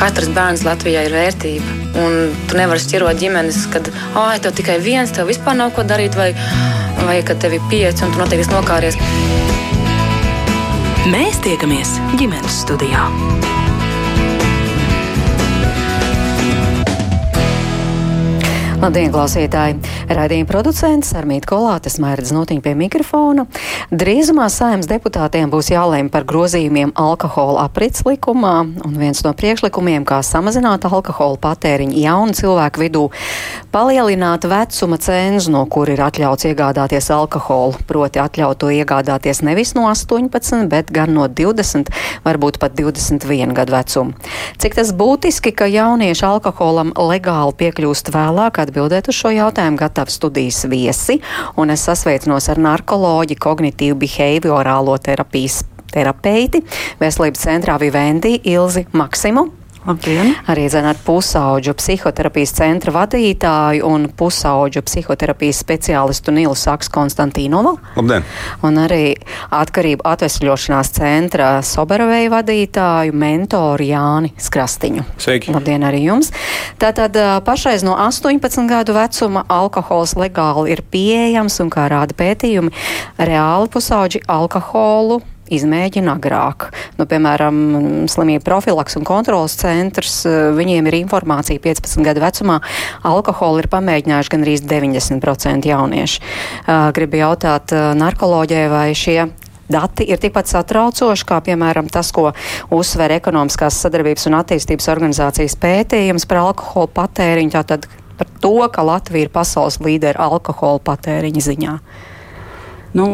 Katrs bērns Latvijā ir vērtība. Un tu nevari šķirot ģimenes, kad ah, tev tikai viens, tev vispār nav ko darīt, vai, vai kad tev ir pieci un tu noteikti nokāries. Mēs tiekamies ģimenes studijā. Labdien, klausītāji! Radījuma producents Armītas Kolātes mērķis notiņa pie mikrofona. Drīzumā saimnes deputātiem būs jālēm par grozījumiem alkohola aprits likumā, un viens no priekšlikumiem, kā samazināt alkohola patēriņu jaunu cilvēku vidū, palielināt vecuma cenzu, no kur ir atļauts iegādāties alkoholu, proti atļaut to iegādāties nevis no 18, bet gan no 20, varbūt pat 21 gadu vecuma. Cik tas būtiski, ka jaunieši alkoholam legāli piekļūst vēlāk, atbildēt uz šo jautājumu gatavi studijas viesi, un es sasveicinos ar narkoloģi, kognitīvu behaviorālo terapijas terapeiti, veselības centrā Vivendi Ilzi Maksimu. Labdien. Arī zina ar pusauģu psihoterapijas centra vadītāju un pusauģu psihoterapijas speciālistu Nilu Saks Konstantīnovu. Labdien. Un arī atkarību atvesļošanās centra Soberovēju vadītāju mentoru Jāni Skrastiņu. Sveiki. Labdien arī jums. Tātad pašreiz no 18 gadu vecuma alkohols legāli ir pieejams un, kā rāda pētījumi, reāli pusauģi alkoholu izmēģina agrāk. Nu, piemēram, slimību profilaks un kontrolas centrs, viņiem ir informācija 15 gadu vecumā. Alkoholu ir pamēģinājuši gan arī 90% jaunieši. Gribu jautāt narkoloģijai, vai šie dati ir tikpat satraucoši, kā piemēram tas, ko uzsver ekonomiskās sadarbības un attīstības organizācijas pētījums par alkoholu patēriņu, tātad par to, ka Latvija ir pasaules līdera alkohola patēriņa ziņā. Nu,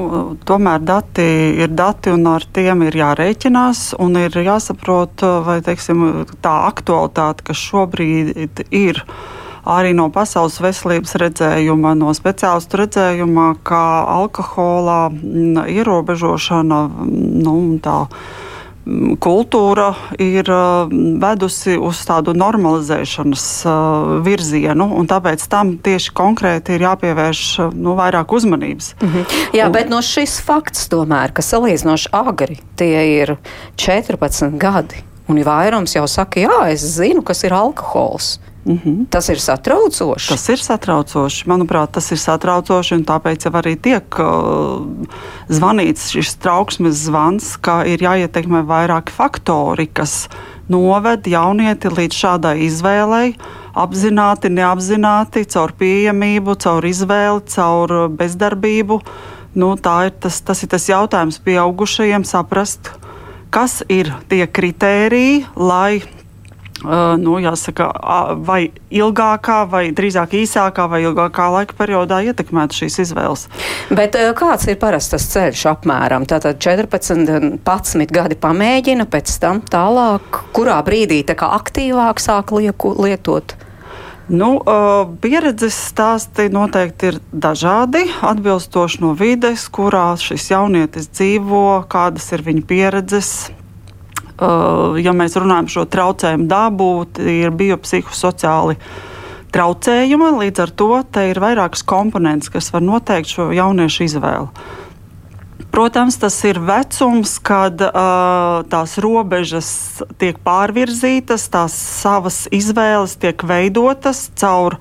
tomēr dati ir dati, un ar tiem ir jārēķinās. Ir jāsaprot, vai teiksim, tā aktualitāte, kas šobrīd ir arī no pasaules veselības redzējuma, no speciālistu redzējuma, ka alkohola ierobežošana nu, tā kultūra ir vedusi uz tādu normalizēšanas virzienu, un tāpēc tam tieši konkrēti ir jāpievērš nu, vairāk uzmanības. Mhm. Jā, un, bet no šis fakts tomēr, ka salīdzinoši agri tie ir 14 gadi, un vairums jau saka, jā, es zinu, kas ir alkohols. Mm -hmm. Tas ir satraucoši. Tas ir satraucoši. Manuprāt, tas ir satraucoši. Tāpēc jau arī tiek uh, zvanīts šis trauksmes zvans, ka ir jāietekmē vairāki faktori, kas noved jaunieti līdz šādai izvēlei. Apzināti, neapzināti, caur pieejamību, caur izvēli, caur bezdarbību. Nu, ir tas, tas ir tas jautājums pieaugušajiem saprast, kas ir tie kritēriji, lai nu, jāsaka, vai ilgākā, vai drīzāk īsākā, vai ilgākā laika periodā ietekmētu šīs izvēles. Bet uh, kāds ir parastas ceļš apmēram? Tātad 14, 11 gadi pamēģina, pēc tam tālāk, kurā brīdī tā kā aktīvāk sāk lieku, lietot? Nu, pieredzes stāsti noteikti ir dažādi, atbilstoši no vides, kurā šis jaunietis dzīvo, kādas ir viņa pieredzes, Eh, ja mēs runājam par šo traucējumu dabu, ir biopsihosociāli traucējumi. Līdz ar to ir vairākas komponentes, kas var noteikt šo jauniešu izvēli. Protams, tas ir vecums, kad uh, tās robežas tiek pārvirzītas, tās savas izvēles tiek veidotas caur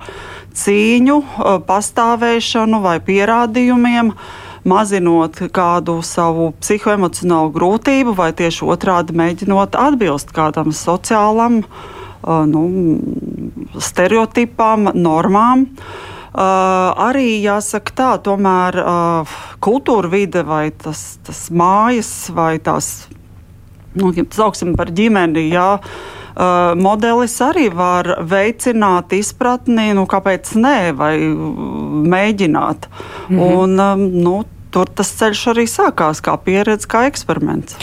cīņu, uh, pastāvēšanu vai pierādījumiem. Uh, mazinot kādu savu psihoemocionālu grūtību, vai tieši otrādi mēģinot atbilst kādam sociālam nu, stereotipam, normām. Uh, arī jāsaka tā, tomēr uh, kultūra vide vai tas, tas mājas vai tās, nu, sauksim par ģimeni, jā, uh, modelis arī var veicināt izpratni, nu, kāpēc nē, vai mēģināt. Mm -hmm. Un, um, nu, tur tas ceļš arī sākās kā pieredze, kā eksperiments.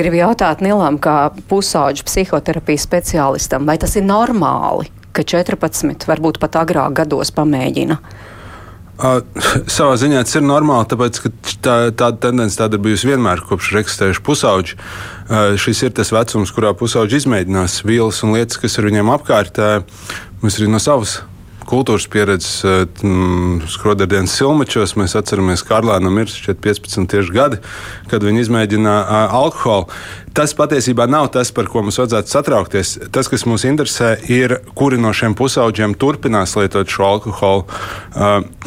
Gribu jautāt Nilam, kā pusauģu psihoterapijas speciālistam, vai tas ir normāli, ka 14, varbūt pat agrāk gados pamēģina? Uh, savā ziņā tas ir normāli, tāpēc ka tā, tāda tendence tāda ir bijusi vienmēr, kopš ir eksistējuši pusauģi. Uh, šis ir tas vecums, kurā pusauģi izmēģinās vielas un lietas, kas ir viņiem apkārt. Uh, mēs arī no savas kultūras pieredzes eh, skroderdienas silmačos. Mēs atceramies, ka Karlēnam ir 15 tieši gadi, kad viņi izmēģināja alkoholu. tas patiesībā nav tas, par ko mums vajadzētu satraukties. Tas, kas mūs interesē, ir, kuri no šiem pusauģiem turpinās lietot šo alkoholu,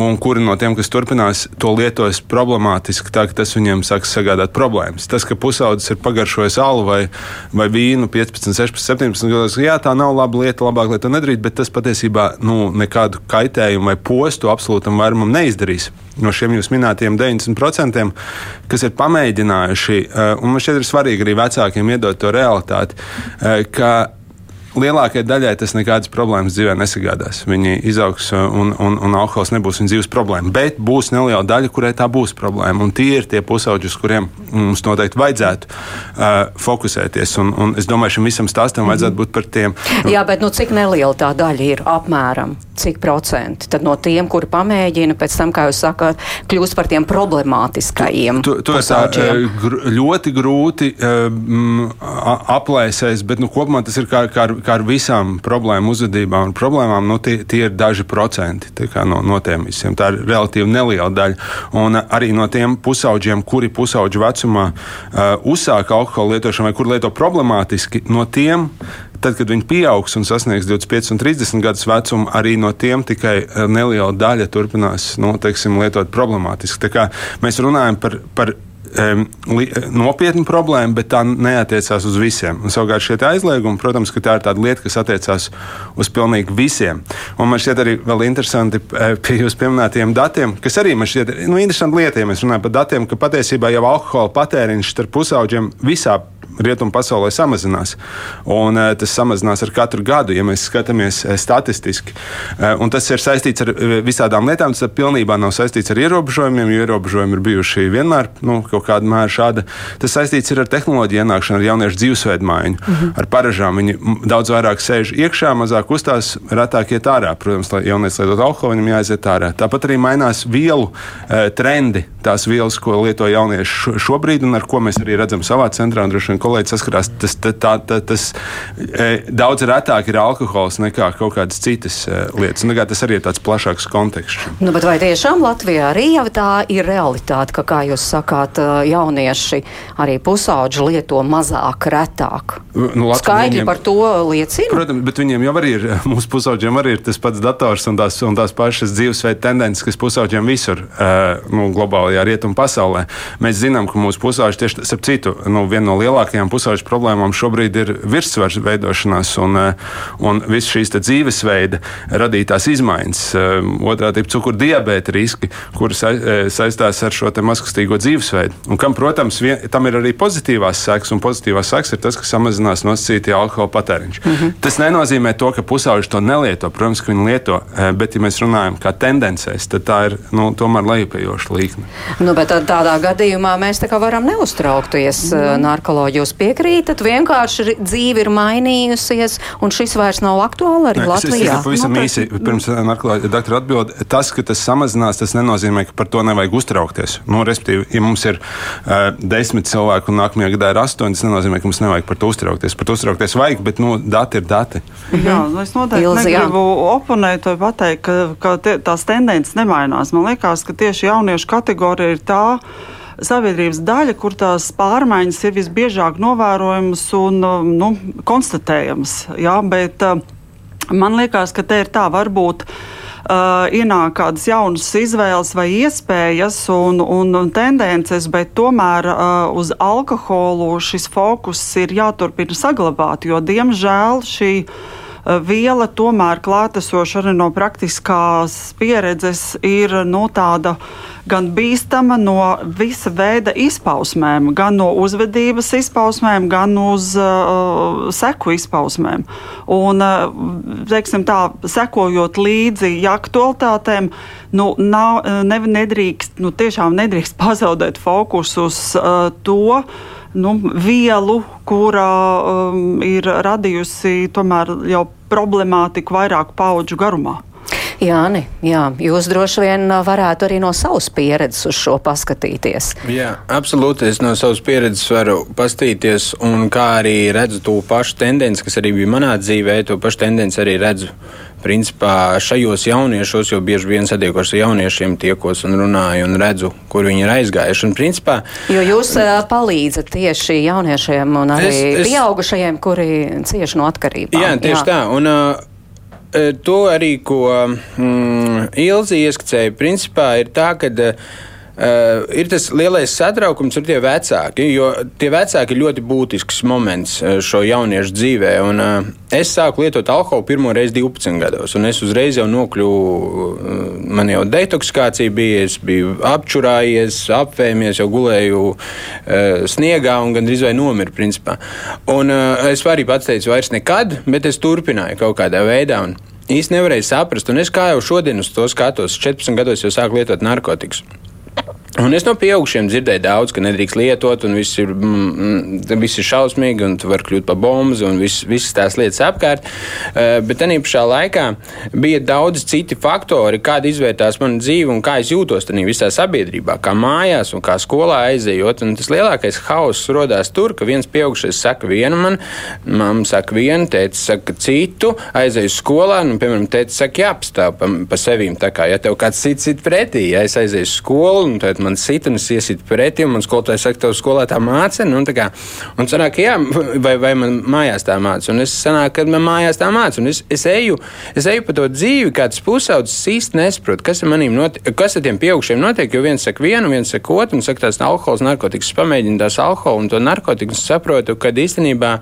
un kuri no tiem, kas turpinās to lietos problemātiski, tā ka tas viņiem sāks sagādāt problēmas. Tas, ka pusaudzis ir pagaršojis alu vai, vai vīnu 15, 16, 17 gados, jā, tā nav laba lieta, labāk, lai to nedarītu, bet tas patiesībā nu, nekādu kaitējumu vai postu absolūtam vairumam neizdarīs. No šiem jūs minētajiem 90%, kas ir pamēģinājuši, eh, un man šķiet, ir svarīgi arī vecākiem iedot to realitāti, eh, ka lielākajai daļai tas nekādas problēmas dzīvē nesagādās. Viņi izaugs uh, un, un, un alkohols nebūs viņas dzīves problēma. Bet būs neliela daļa, kurai tā būs problēma. Un tie ir tie pusauģi, uz kuriem mums noteikti vajadzētu uh, fokusēties. Un, un es domāju, šim visam stāstam vajadzētu būt par tiem. Jā, bet nu, cik neliela tā daļa ir apmēram? Cik procenti tad no tiem, kuri pamēģina, pēc tam, kā jūs sakāt, kļūst par tiem problemātiskajiem? To, to ir tā, gr ļoti grūti uh, aplēsēs, bet nu, kopumā tas ir kā, kā kā ar visām problēmu uzvedībām un problēmām, nu, tie, tie ir daži procenti no, no tiem visiem. Tā ir relatīvi neliela daļa. Un arī no tiem pusauģiem, kuri pusauģu vecumā uh, uzsāka alkohola lietošanu vai kur lieto problemātiski, no tiem tad, kad viņi pieaugs un sasniegs 25 un 30 gadus vecumu, arī no tiem tikai neliela daļa turpinās nu, teiksim, lietot problemātiski. Mēs runājam par, par nopietna problēma, bet tā neatiecās uz visiem. Un, savukārt šie aizliegumi, protams, tā ir tāda lieta, kas attiecās uz pilnīgi visiem. Un man šķiet arī vēl interesanti e, pie jūsu pieminētajiem datiem, kas arī man šķiet nu, interesanti lieta, ja mēs runājam par datiem, ka patiesībā jau alkohola patēriņš starp pusauģiem visā rietumu pasaulē samazinās. Un, uh, tas samazinās ar katru gadu, ja mēs skatāmies uh, statistiski. Uh, un tas ir saistīts ar visādām lietām. Tas pilnībā nav saistīts ar ierobežojumiem, jo ierobežojumi ir bijuši vienmēr nu, kaut kādā mērā šādi. Tas saistīts ar tehnoloģiju ienākšanu, ar jauniešu dzīvesveidu maiņu, mm -hmm. ar paražām. Viņi daudz vairāk sēž iekšā, mazāk uzstās, retāk iet ārā. Protams, lai jaunietis lietot alkoholu, viņam jāiziet ārā. Tāpat arī mainās vielu trendi, tās vielas, ko lieto jaunieši šobrīd un ar ko mēs arī redzam savā centrā. Un, droši vien kolēģi saskarās, tas, tā, tā, tas e, daudz retāk ir alkohols nekā kaut kādas citas e, lietas. Un, tas arī ir tāds plašāks konteksts. Nu, vai tiešām Latvijā arī jau tā ir realitāte, ka, kā jūs sakāt, e, jaunieši arī pusauģi lieto mazāk, retāk? Nu, Skaidri viņiem, par to liecina. Protams, bet viņiem jau arī ir, mūsu pusauģiem arī ir tas pats dators un tās, un tās pašas dzīvesveida tendences, kas pusauģiem visur nu, globālajā rietumu pasaulē. Mēs zinām, ka mūsu pusauģi tieši, starp citu, nu, viena no lielākajām lielākajām pusauģu problēmām šobrīd ir virsvars veidošanās un, eh, un visas šīs dzīvesveida radītās izmaiņas. Eh, otrā tipa cukuru diabēta riski, kuras eh, saistās ar šo maskastīgo dzīvesveidu. Un kam, protams, vien, tam ir arī pozitīvās sekas, un pozitīvās sekas ir tas, ka samazinās nosacītie alkohola patēriņš. Mm -hmm. Tas nenozīmē to, ka pusauģi to nelieto. Protams, ka viņi lieto, bet, ja mēs runājam kā tendencēs, tad tā ir nu, tomēr lejupējoša līkne. Nu, bet tādā gadījumā mēs tā varam neuztraukties mm. narkoloģiju jūs piekrītat, vienkārši dzīve ir mainījusies, un šis vairs nav aktuāli arī Latvijā. Es, es, pavisam nu, īsi pirms narkolāģa doktora atbild. Tas, ka tas samazinās, tas nenozīmē, ka par to nevajag uztraukties. Nu, respektīvi, ja mums ir uh, desmit cilvēki un nākamajā gadā ir astoņi, tas nenozīmē, ka mums nevajag par to uztraukties. Par to uztraukties vajag, bet nu, dati ir dati. Jā, nu, es noteikti Ilzi, negribu oponēt vai pateikt, ka, ka tie, tās tendences nemainās. Man liekas, ka tieši jauniešu kategorija ir tā, sabiedrības daļa, kur tās pārmaiņas ir visbiežāk novērojamas un nu, konstatējamas. Jā, bet uh, man liekas, ka te ir tā varbūt. Uh, ienāk kādas jaunas izvēles vai iespējas un, un, un tendences, bet tomēr uh, uz alkoholu šis fokus ir jāturpina saglabāt, jo diemžēl šī uh, viela tomēr klātesoša arī no praktiskās pieredzes ir nu, tāda gan bīstama no visa veida izpausmēm, gan no uzvedības izpausmēm, gan uz uh, seku izpausmēm. Un, uh, teiksim, tā, sekojot līdzi aktualitātēm, nu, nav, ne, nedrīkst, nu, tiešām nedrīkst pazaudēt fokusu uz uh, to, nu, vielu, kura um, ir radījusi tomēr jau problemātiku vairāku pauģu garumā. Jāni, jā, jūs droši vien varētu arī no savas pieredzes uz šo paskatīties. Jā, absolūti. Es no savas pieredzes varu paskatīties, un kā arī redzu to pašu tendenci, kas arī bija manā dzīvē, to pašu tendenci arī redzu principā šajos jauniešos, jo bieži vien satiekos ar jauniešiem, tiekos un runāju un redzu, kur viņi ir aizgājuši. Un, principā, jo jūs uh, palīdzat tieši jauniešiem un arī es, es, pieaugušajiem, kuri cieši no atkarībām. Jā, tieši jā. tā. Un, uh, To arī, ko mm, Ilzi ieskicēja, principā ir tā, ka uh, Uh, ir tas lielais satraukums ar tie vecāki, jo tie vecāki ir ļoti būtisks moments uh, šo jauniešu dzīvē. Un, uh, es sāku lietot alkoholu pirmo reizi 12 gados, un es uzreiz jau nokļuvu, man jau detoksikācija bija, es biju apčurājies, apvēmies, jau gulēju uh, sniegā un gandrīz vai nomiru principā. Un uh, es arī pats teicu, vairs nekad, bet es turpināju kaut kādā veidā. Un, Īsti nevarēju saprast, un es kā jau šodien uz to skatos, 14 gados jau sāku lietot narkotikas. Thank you. Un es no pieaugušiem dzirdēju daudz, ka nedrīkst lietot, un viss ir, mm, mm viss ir šausmīgi, un tu vari kļūt par bombu, un viss, visas tās lietas apkārt. Uh, bet tajā pašā laikā bija daudz citi faktori, kāda izvērtās mana dzīve un kā es jūtos tajā visā sabiedrībā, kā mājās un kā skolā aizejot. Un tas lielākais hauss radās tur, ka viens pieaugušais saka vienu man, mamma saka vienu, tēta saka citu, aizeju skolā, un, piemēram, tēta saka jāapstāv pa, pa sevīm. Tā kā, ja tev kāds cits ir pretī, ja es aizēju skolu, un tēta man sit un es iesitu pretī, un man skolotājs saka, tev skolā tā māca. Nu, tā kā, un sanāk, jā, vai, vai man mājās tā māca. Un es sanāk, ka man mājās tā māca. Un es, es, eju, es eju pa to dzīvi, kāds pusaudzis īsti nesaprot, kas ar maniem notiek, kas ar tiem pieaugušiem notiek. Jo viens saka vienu, viens saka otru, un saka tās alkohols, narkotikas. Es pamēģinu tās alkoholu un to narkotikas, saprotu, ka īstenībā,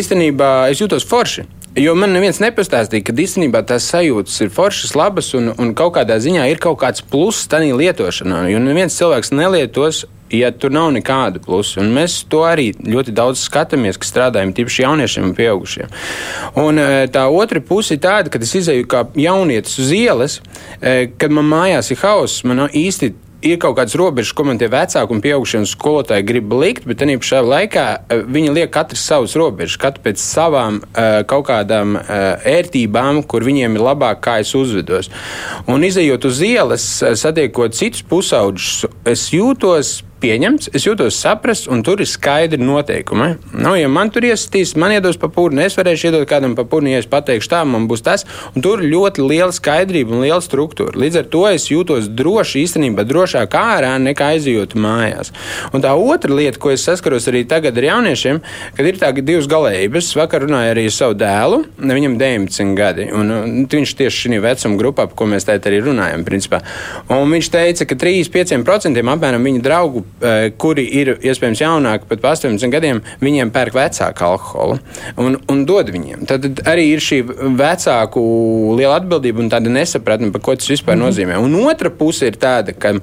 īstenībā es jūtos forši. Jo man neviens nepastāstīja, ka īstenībā tās sajūtas ir foršas, labas un, un kaut kādā ziņā ir kaut kāds pluss tajā lietošanā. Jo neviens cilvēks nelietos, ja tur nav nekāda plusa. Un mēs to arī ļoti daudz skatāmies, ka strādājam tieši jauniešiem un pieaugušiem. Un e, tā otra puse ir tāda, ka es izēju kā jaunietis uz ielas, e, kad man mājās ir hauss, man īsti ir kaut kādas robežas, ko man tie vecāki un pieaugušie skolotāji grib likt, bet tajā pašā laikā eh, viņi liek katrs savas robežas, katrs pēc savām uh, kaut kādām uh, ērtībām, kur viņiem ir labāk, kā es uzvedos. Un izējot uz ielas, satiekot citus pusauģus, es jūtos pieņemts, es jūtos saprast, un tur ir skaidri noteikumi. Nu, ja man tur iesitīs, man iedos papūri, es varēšu iedot kādam papūri, ja es pateikšu tā, man būs tas, tur ir ļoti liela skaidrība un liela struktūra. Līdz ar to es jūtos droši, īstenībā drošāk ārā nekā aizjūt mājās. Un tā otra lieta, ko es saskaros arī tagad ar jauniešiem, kad ir tādas divas galējības. Vakar runāju arī ar savu dēlu, viņam 19 gadi, un, viņš tieši šī vecuma grupā, par ko mēs te arī runājam, principā. Un viņš teica, ka 3-5% apmēram viņa draugu kuri ir iespējams jaunāki, pat pa 18 gadiem, viņiem pērk vecāku alkoholu un, un dod viņiem. Tad arī ir šī vecāku liela atbildība un tāda nesapratne, par ko tas vispār mm. nozīmē. Un otra puse ir tāda, ka,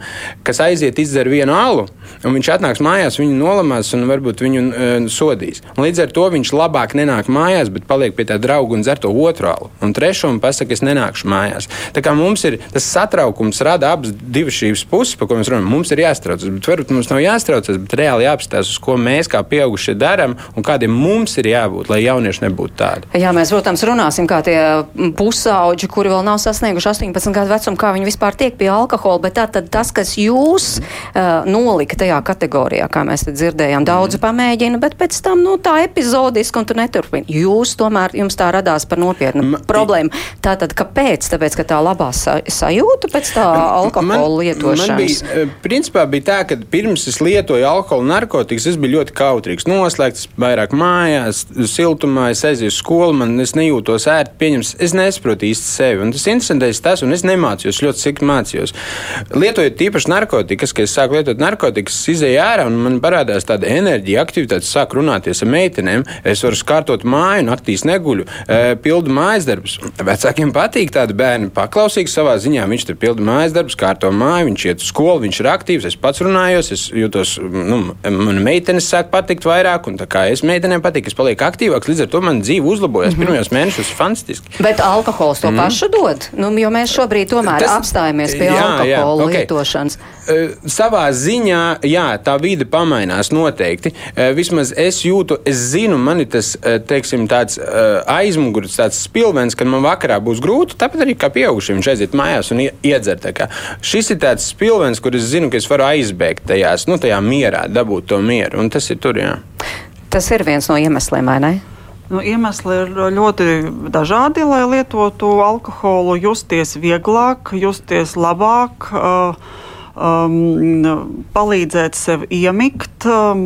kas aiziet izdzer vienu alu, un viņš atnāks mājās, viņu nolamās un varbūt viņu uh, sodīs. Un līdz ar to viņš labāk nenāk mājās, bet paliek pie tā drauga un dzer to otru alu. Un trešo un pasaka, es nenākšu mājās. Tā kā mums ir tas satraukums, rada abas divas šīs puses, par ko mēs runājam. Mums ir jāstraucas, bet varbūt mums nav jāstraucas, bet reāli jāapstāsta, uz ko mēs kā pieaugušie darām un kādiem mums ir jābūt, lai jaunieši nebūtu tādi. Jā, mēs, protams, runāsim kā tie pusauģi, kuri vēl nav sasnieguši 18 gadu vecumu, kā viņi vispār tiek pie alkohola, bet tā tad tas, kas jūs uh, nolika tajā kategorijā, kā mēs dzirdējām, daudz mm. pamēģina, bet pēc tam, nu, tā epizodiski un tu neturpini. Jūs tomēr, jums tā radās par nopietnu Ma, problēmu. Tātad, kāpēc? Tāpēc, ka tā labā sa sajūta pēc tā alkohola lietošanas. Man bija, eh, principā bija tā, ka pirms es lietoju alkoholu narkotikas, es biju ļoti kautrīgs. Noslēgts vairāk mājās, siltumā, es aizēju uz skolu, man es nejūtos ērti, pieņems, es nesaprotu īsti sevi. Un tas interesantais tas, un es nemācījos, ļoti cik mācījos. Lietojot tīpaši narkotikas, kad es sāku lietot narkotikas, izēju ārā un man parādās tāda enerģija, aktivitāte, sāku runāties ar meitenēm, es varu skārtot māju, naktīs neguļu, pildu mājas darbus. Vecākiem patīk tādi bērni, paklausīgi savā ziņā, viņš tur pilda mājas darbus, kārto māju, viņš iet uz skolu, viņš ir aktīvs, es pats runājos, es jūtos, nu, man meitenes sāk patikt vairāk, un tā kā es meitenēm patīk, es palieku aktīvāks, līdz ar to man dzīve uzlabojas. Mm -hmm. Pirmajos mēnešos fantastiski. Bet alkohols to mm. pašu dod? Nu, jo mēs šobrīd tomēr Tas, apstājamies pie jā, alkohola jā, okay. lietošanas. Uh, savā ziņā, jā, tā vide pamainās noteikti. Uh, vismaz es jūtu, es zinu, man ir tas, uh, teiksim, tāds aizmugurs, tāds spilvens, kad man vakarā būs grūti, tāpat arī kā pieaugušiem aiziet mājās un iedzert. Šis ir tāds spilvens, kur es zinu, ka es varu aizbēgt tajās, nu, tajā mierā, dabūt to mieru, un tas ir tur, jā. Tas ir viens no iemesliem, vai ne? Nu, iemesli ir ļoti dažādi, lai lietotu alkoholu, justies vieglāk, justies labāk. Uh, um, palīdzēt sev iemigt, um,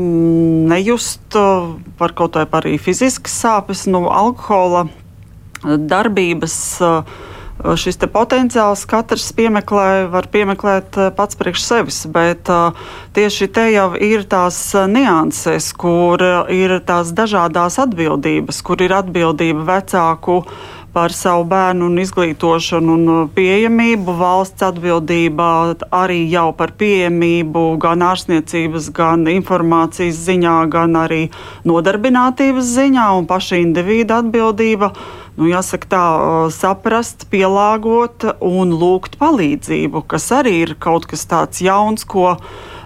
nejust uh, par kaut vai arī fiziskas sāpes, nu, alkohola darbības. Uh, Šis potenciāls katrs piemeklē, var piemeklēt uh, pats priekš sevis, bet uh, tieši te jau ir tās uh, nianses, kur ir tās dažādas atbildības, kur ir atbildība vecāku par savu bērnu un izglītošanu un uh, pieejamību. Valsts atbildība arī jau par pieejamību gan ārstniecības, gan informācijas ziņā, gan arī nodarbinātības ziņā un paša individa atbildība. Nu, jāsaka, tā uh, saprast, pielāgot un lūgt palīdzību, kas arī ir kaut kas tāds jauns, ko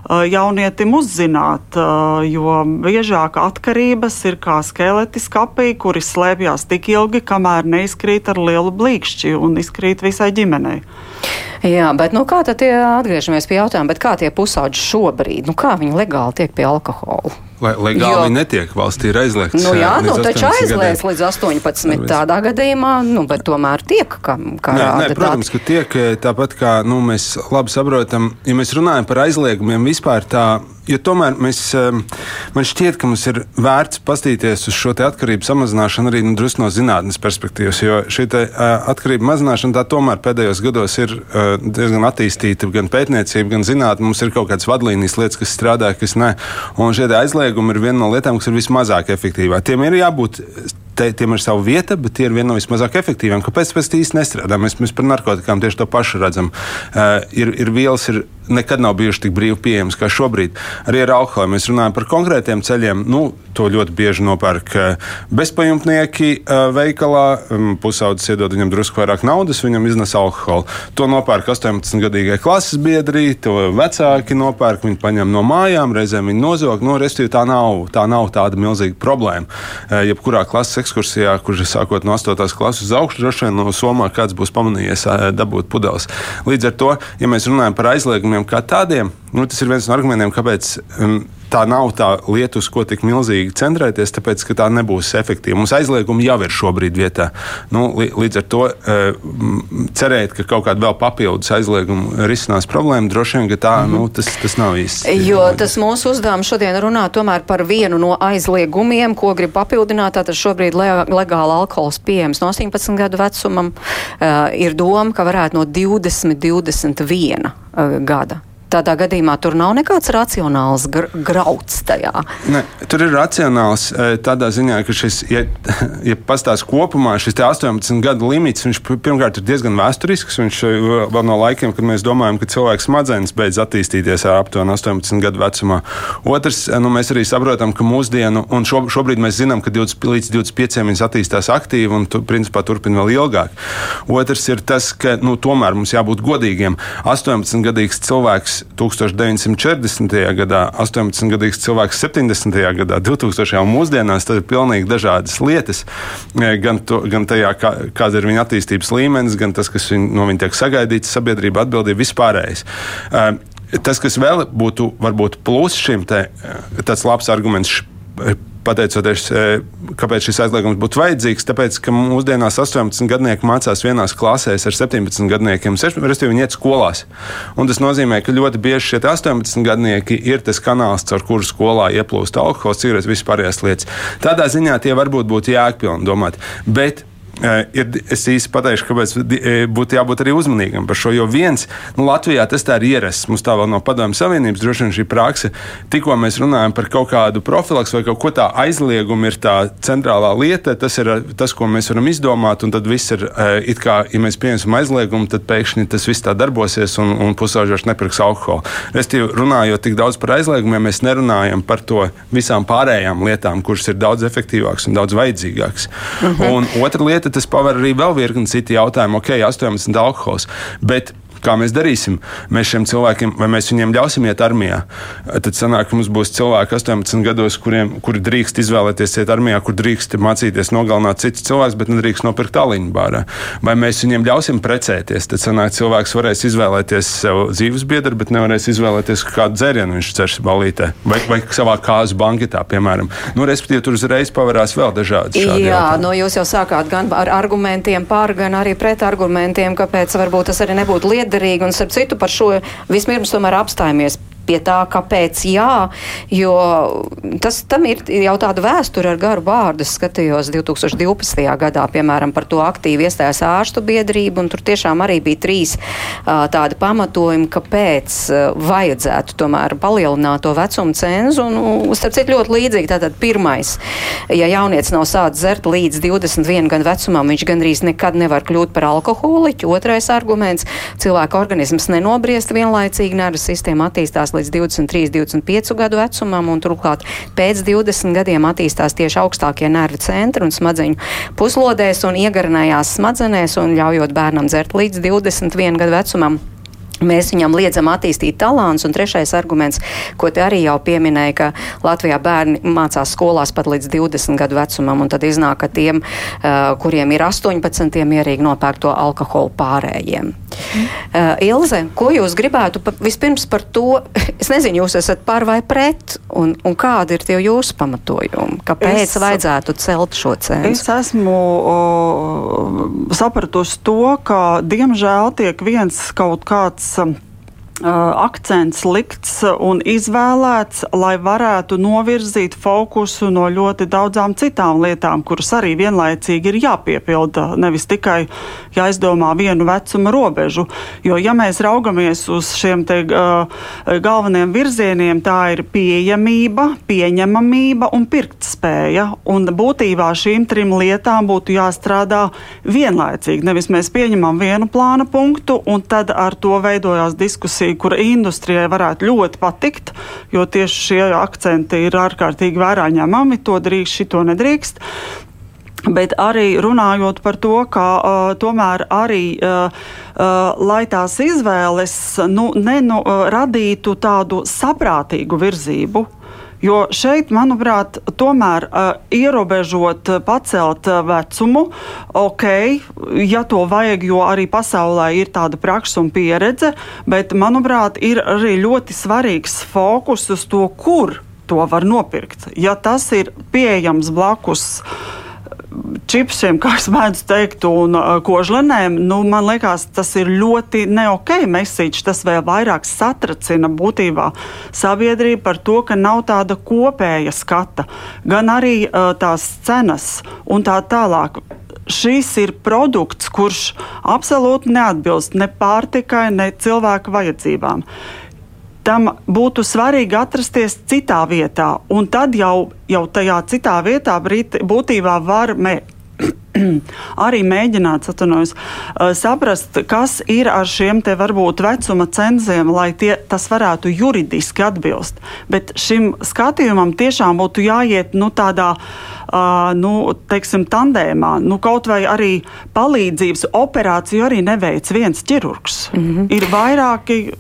jaunietim uzzināt, uh, jo biežāk atkarības ir kā skeleti skapī, kuri slēpjas tik ilgi, kamēr neizkrīt ar lielu blīkšķi un izkrīt visai ģimenei. Jā, bet nu, kā tad tie atgriežamies pie jautājuma, kā tie pusauģi šobrīd, nu, kā viņi legāli tiek pie alkohola? Lai legāli jo, netiek, valstī ir aizliegts. Nu, jā, nu, taču aizliegts līdz 18. tādā gadījumā, nu, bet tomēr tiek, kā, kā nē, nē, protams, ka tiek tāpat kā nu, mēs labi saprotam, ja mēs runājam par aizliegumiem vispār tā jo tomēr mēs, ehm, man šķiet, ka mums ir vērts paskatīties uz šo atkarību samazināšanu arī nu, drusku no zinātnes perspektīvas. Jo šī te, uh, atkarība mazināšana tā tomēr pēdējos gados ir uh, diezgan attīstīta gan pētniecība, gan zinātne. Mums ir kaut kādas vadlīnijas lietas, kas strādā, kas nē. Un šie aizliegumi ir viena no lietām, kas ir vismazāk efektīvā. Tiem ir jābūt te, tiem ir sava vieta, bet tie ir viena no vismazāk efektīviem. Kāpēc tas īsti nestrādā? Mēs, mēs par narkotikām tieši to pašu redzam. Uh, ir, ir vielas, ir nekad nav bijušas tik brīvi pieejamas kā šobrīd. Arī ar alkoholu mēs runājam par konkrētiem ceļiem. Nu, to ļoti bieži nopērk bezpajumtnieki uh, veikalā. Um, pusaudzis iedod viņam drusku vairāk naudas, viņam iznes alkoholu. To nopērk 18-gadīgie klases biedri, to vecāki nopērk, viņi paņem no mājām, reizēm viņi nozog. Nu, Restīvi tā nav, tā nav tāda milzīga problēma. Uh, jebkurā klases ekskursijā, kurš ir sākot no 8. klases uz augšu, droši vien no Somā kāds būs pamanījies dabūt pudeles. Līdz ar to, ja mēs runājam par aizliegumiem kā tādiem, nu, tas ir viens no argumentiem, kāpēc. Um, tā nav tā lieta, uz ko tik milzīgi centrēties, tāpēc ka tā nebūs efektīva. Mums aizliegumi jau ir šobrīd vietā. Nu, līdz ar to e, cerēt, ka kaut kāda vēl papildus aizlieguma risinās problēmu, droši vien tā mm -hmm. nu, tas, tas nav īsti. Jo tas mūsu uzdevums šodien runā par vienu no aizliegumiem, ko grib papildināt. Tātad šobrīd legāli alkohols pieejams no 18 gadu vecumam. Uh, ir doma, ka varētu no 20, 21 uh, gada Tādā gadījumā tur nav nekāds racionāls gr grauds tajā. Ne, tur ir racionāls e, tādā ziņā, ka šis, ja, ja pastāstās kopumā, šis 18 gadu limits, viņš pirmkārt ir diezgan vēsturisks. Viņš e, vēl no laikiem, kad mēs domājam, ka cilvēks smadzenes beidz attīstīties ar aptuveni 18 gadu vecumā. Otrs, e, nu, mēs arī saprotam, ka mūsdienu, un šo, šobrīd mēs zinām, ka 20, līdz 25 viņas attīstās aktīvi un tu, principā turpina vēl ilgāk. Otrs ir tas, ka nu, tomēr mums jābūt godīgiem. 18 gadīgs cilvēks 1940. gadā, 18-gadīgs cilvēks 70. gadā, 2000. un mūsdienās, tad ir pilnīgi dažādas lietas. E, gan, to, gan tajā, kā, kāda ir viņa attīstības līmenis, gan tas, kas viņ, no viņa tiek sagaidīts, sabiedrība atbildība vispārējais. E, tas, kas vēl būtu varbūt plus šim, te, e, tāds labs arguments pateicoties, e, kāpēc šis aizliegums būtu vajadzīgs. Tāpēc, ka mūsdienās 18 gadnieki mācās vienās klasēs ar 17 gadniekiem, respektīvi viņi iet skolās. Un tas nozīmē, ka ļoti bieži šie 18 gadnieki ir tas kanāls, caur kuru skolā ieplūst alkohols, cigaretes, vispārējās lietas. Tādā ziņā tie varbūt būtu jēgpilni domāt. Bet ir, es īsti pateikšu, kāpēc būtu jābūt arī uzmanīgam par šo. Jo viens, nu, Latvijā tas tā ir ierasts. Mums tā vēl no Padomju Savienības droši vien šī praksa. Tikko mēs runājam par kaut kādu profilaks vai kaut ko tādu aizliegumu, ir tā centrālā lieta. Tas ir tas, ko mēs varam izdomāt, un tad viss ir it kā, ja mēs pieņemsim aizliegumu, tad pēkšņi tas viss tā darbosies un, un pusauģis nepirks alkoholu. Restīvi, runājot tik daudz par aizliegumiem, mēs nerunājam par to visām pārējām lietām, kuras ir daudz efektīvākas un daudz vajadzīgākas. Mhm. Un otra lieta tas paver arī vēl virkni citu jautājumu. Ok, 18 alkohols. Bet kā mēs darīsim? Mēs šiem cilvēkiem, vai mēs viņiem ļausim iet armijā? Tad sanāk, ka mums būs cilvēki 18 gados, kuriem, kuri drīkst izvēlēties iet armijā, kur drīkst mācīties nogalināt citus cilvēkus, bet nedrīkst nopirkt aliņu bārā. Vai mēs viņiem ļausim precēties? Tad sanāk, cilvēks varēs izvēlēties sev dzīves biedru, bet nevarēs izvēlēties kādu dzērienu viņš cers balītē vai, vai savā kāzu banketā, piemēram. Nu, respektīvi, tur uzreiz pavērās vēl dažādi. Jā, jautājumi. no jūs jau sākāt gan ar argumentiem pār, gan arī pret argumentiem, kāpēc varbūt tas arī nebūtu liederīgi. Un, starp citu, par šo vispirms tomēr apstājamies pie tā, kāpēc jā, jo tas tam ir jau tāda vēsture ar garu vārdu. Es skatījos 2012. gadā, piemēram, par to aktīvi iestājās ārstu biedrība, un tur tiešām arī bija trīs uh, tādi pamatojumi, kāpēc uh, vajadzētu tomēr palielināt to vecumu cenzu. Un, nu, starp citu, ļoti līdzīgi. Tātad pirmais, ja jaunietis nav sācis dzert līdz 21 gadu vecumam, viņš gandrīz nekad nevar kļūt par alkoholiķu. Otrais arguments - cilvēka organisms nenobriest vienlaicīgi, nervu sistēma attīstās līdz 23, 25 gadu vecumam, un turklāt pēc 20 gadiem attīstās tieši augstākie nervu centri un smadzeņu puslodēs un iegarinājās smadzenēs un ļaujot bērnam dzert līdz 21 gadu vecumam. Mēs viņam liedzam attīstīt talants, un trešais arguments, ko te arī jau pieminēja, ka Latvijā bērni mācās skolās pat līdz 20 gadu vecumam, un tad iznāk, ka tiem, kuriem ir 18, mierīgi nopērk to alkoholu pārējiem. Mm. Ilze, ko jūs gribētu pa, vispirms par to? Es nezinu, jūs esat par vai pret, un, un kādi ir tie jūsu pamatojumi? Kāpēc es, vajadzētu celt šo cenu? Es esmu o, sapratusi to, ka diemžēl tiek viens kaut kāds um, akcents likts un izvēlēts, lai varētu novirzīt fokusu no ļoti daudzām citām lietām, kuras arī vienlaicīgi ir jāpiepilda. Nevis tikai jāizdomā vienu vecuma robežu. Jo, ja mēs raugamies uz šiem te, uh, galvenajiem virzieniem, tā ir pieejamība, pieņemamība un pirktspēja. Un būtībā šīm trim lietām būtu jāstrādā vienlaicīgi. Nevis mēs pieņemam vienu plāna punktu un tad ar to veidojās diskusija profesija, kura industrijai varētu ļoti patikt, jo tieši šie akcenti ir ārkārtīgi vērā ņemami. To drīkst, šito nedrīkst. Bet arī runājot par to, ka uh, tomēr arī, uh, uh, lai tās izvēles nu, nenu, uh, radītu tādu saprātīgu virzību, Jo šeit, manuprāt, tomēr uh, ierobežot, pacelt uh, vecumu, ok, ja to vajag, jo arī pasaulē ir tāda praksa un pieredze, bet, manuprāt, ir arī ļoti svarīgs fokus uz to, kur to var nopirkt. Ja tas ir pieejams blakus čipsiem, kā es mēdzu teikt, un kožlenēm, nu, man liekas, tas ir ļoti neok mesīčs. Tas vēl vairāk satracina būtībā sabiedrību par to, ka nav tāda kopēja skata, gan arī uh, tās cenas un tā tālāk. Šis ir produkts, kurš absolūti neatbilst ne pārtikai, ne cilvēku vajadzībām tam būtu svarīgi atrasties citā vietā, un tad jau, jau tajā citā vietā būtībā var mērīt arī mēģināt atvainojos, uh, saprast, kas ir ar šiem te varbūt vecuma cenziem, lai tie, tas varētu juridiski atbilst. Bet šim skatījumam tiešām būtu jāiet nu, tādā uh, nu, teiksim, tandēmā. Nu, kaut vai arī palīdzības operāciju arī neveic viens ķirurgs. Mm -hmm. Ir vairāki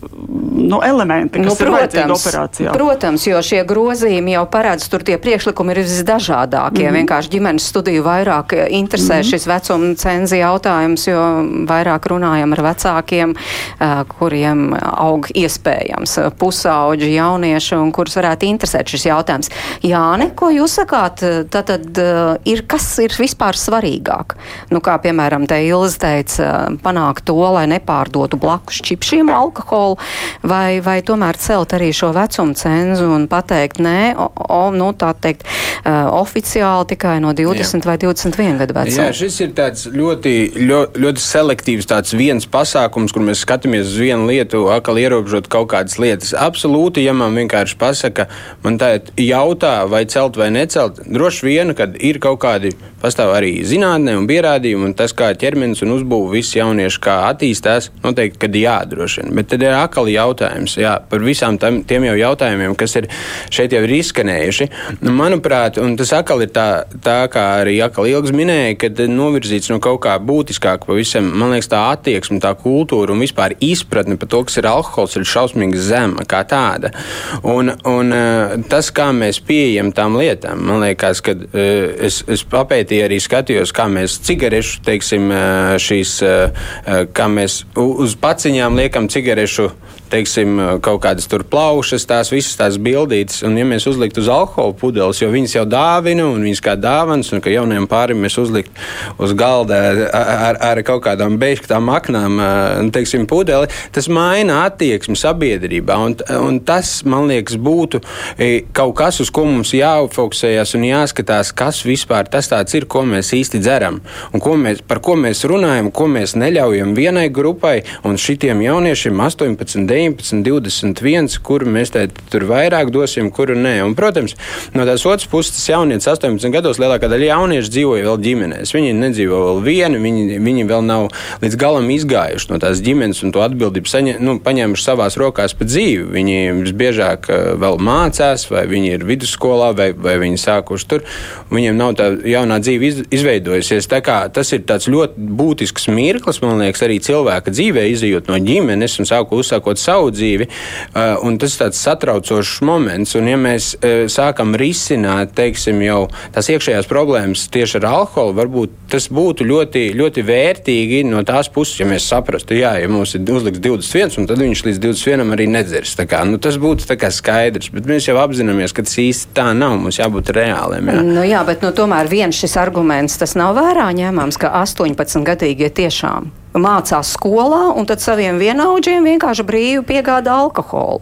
nu, elementi, kas nu, protams, ir vajadzīgi operācijā. Protams, jo šie grozījumi jau paredz, tur tie priekšlikumi ir visdažādākie. Mm -hmm. Vienkārši ģimenes studiju vairāk interesē mm -hmm. šis vecuma cenzi jautājums, jo vairāk runājam ar vecākiem, kuriem aug iespējams pusauģi, jaunieši, un kurus varētu interesēt šis jautājums. Jāne, ko jūs sakāt, tad, tad ir, kas ir vispār svarīgāk? Nu, kā piemēram te Ilze teica, panākt to, lai nepārdotu blakus čipšiem alkoholu, vai, vai tomēr celt arī šo vecumu cenzu un pateikt, nē, o, o, nu, tā teikt, uh, oficiāli tikai no 20 Jā. vai 21 gadu vecuma. Jā, šis ir ļoti, ļoti, ļoti selektīvs tāds viens pasākums, kur mēs skatāmies uz vienu lietu, atkal ierobežot kaut kādas lietas. Absolūti, ja man vienkārši pasaka, man tā jautā, vai celt vai necelt, droši vien vienu, kad ir kaut kādi, pastāv arī zinātnē un pierādījumi, un tas, kā ķermenis un uzbūve visi jaunieši kā attīstās, noteikti, kad jādrošina. Bet tad ir akali jautājums, jā, par visām tam, tiem jau jautājumiem, kas ir šeit jau ir izskanējuši. Nu, manuprāt, un tas akali ir tā, tā kā arī akali ilgs minēja, kad novirzīts no kaut kā būtiskāk pavisam, man liekas, tā attieksme, tā kultūra un vispār izpratne par to, kas ir alkohols, ir šausmīgi zema kā tāda. Un, un eh, tas, kā mēs pieejam tām lietām, man liekas, ka eh, es, es papētīju arī skatījos, kā mēs cigarešu, teiksim, eh, šīs, kā mēs uz paciņām liekam cigarešu teiksim, kaut kādas tur plaušas, tās visas tās bildītas. Un, ja mēs uzliktu uz alkohola pudeles, jo viņas jau dāvina un viņas kā dāvāns, un ka jauniem pārim mēs uzliktu uz galda ar, ar, kaut kādām beigtām aknām, teiksim, pudeli, tas maina attieksmi sabiedrībā. Un, un tas, man liekas, būtu kaut kas, uz ko mums jāfokusējas un jāskatās, kas vispār tas ir, ko mēs īsti dzeram un ko mēs, par ko mēs runājam, ko mēs neļaujam vienai grupai un šitiem jauniešiem 18, 19. 19, 21, kuru mēs te, tur vairāk dosim, kuru nē. Un, protams, no tās otras puses, tas jaunietis 18 gados lielākā daļa jauniešu dzīvoja vēl ģimenēs. Viņi nedzīvo vēl vieni, viņi, viņi vēl nav līdz galam izgājuši no tās ģimenes un to atbildību saņem, nu, paņēmuši savās rokās pa dzīvi. Viņi visbiežāk eh, vēl mācās, vai viņi ir vidusskolā, vai, vai viņi sākuši tur. Viņiem nav tā jaunā dzīve iz, izveidojusies. Tā kā, tas ir ļoti būtisks mirklis, man liekas, arī cilvēka dzīvē, izjūt no ģimenes un sāku uzsākot savu dzīvi. Uh, tas ir tāds satraucošs moments. Un, ja mēs uh, sākam risināt, teiksim, jau tās iekšējās problēmas tieši ar alkoholu, varbūt tas būtu ļoti, ļoti vērtīgi no tās puses, ja mēs saprastu, jā, ja mums ir uzlikts 21, tad viņš līdz 21 arī nedzers. Kā, nu, tas būtu skaidrs, bet mēs jau apzināmies, ka tas īsti tā nav. Mums jābūt reāliem. Jā, nu, jā bet nu, tomēr viens šis arguments tas nav vērā ņemams, ka 18 gadīgie tiešām mācās skolā, un tad saviem vienaudžiem vienkārši brīvi piegāda alkoholu.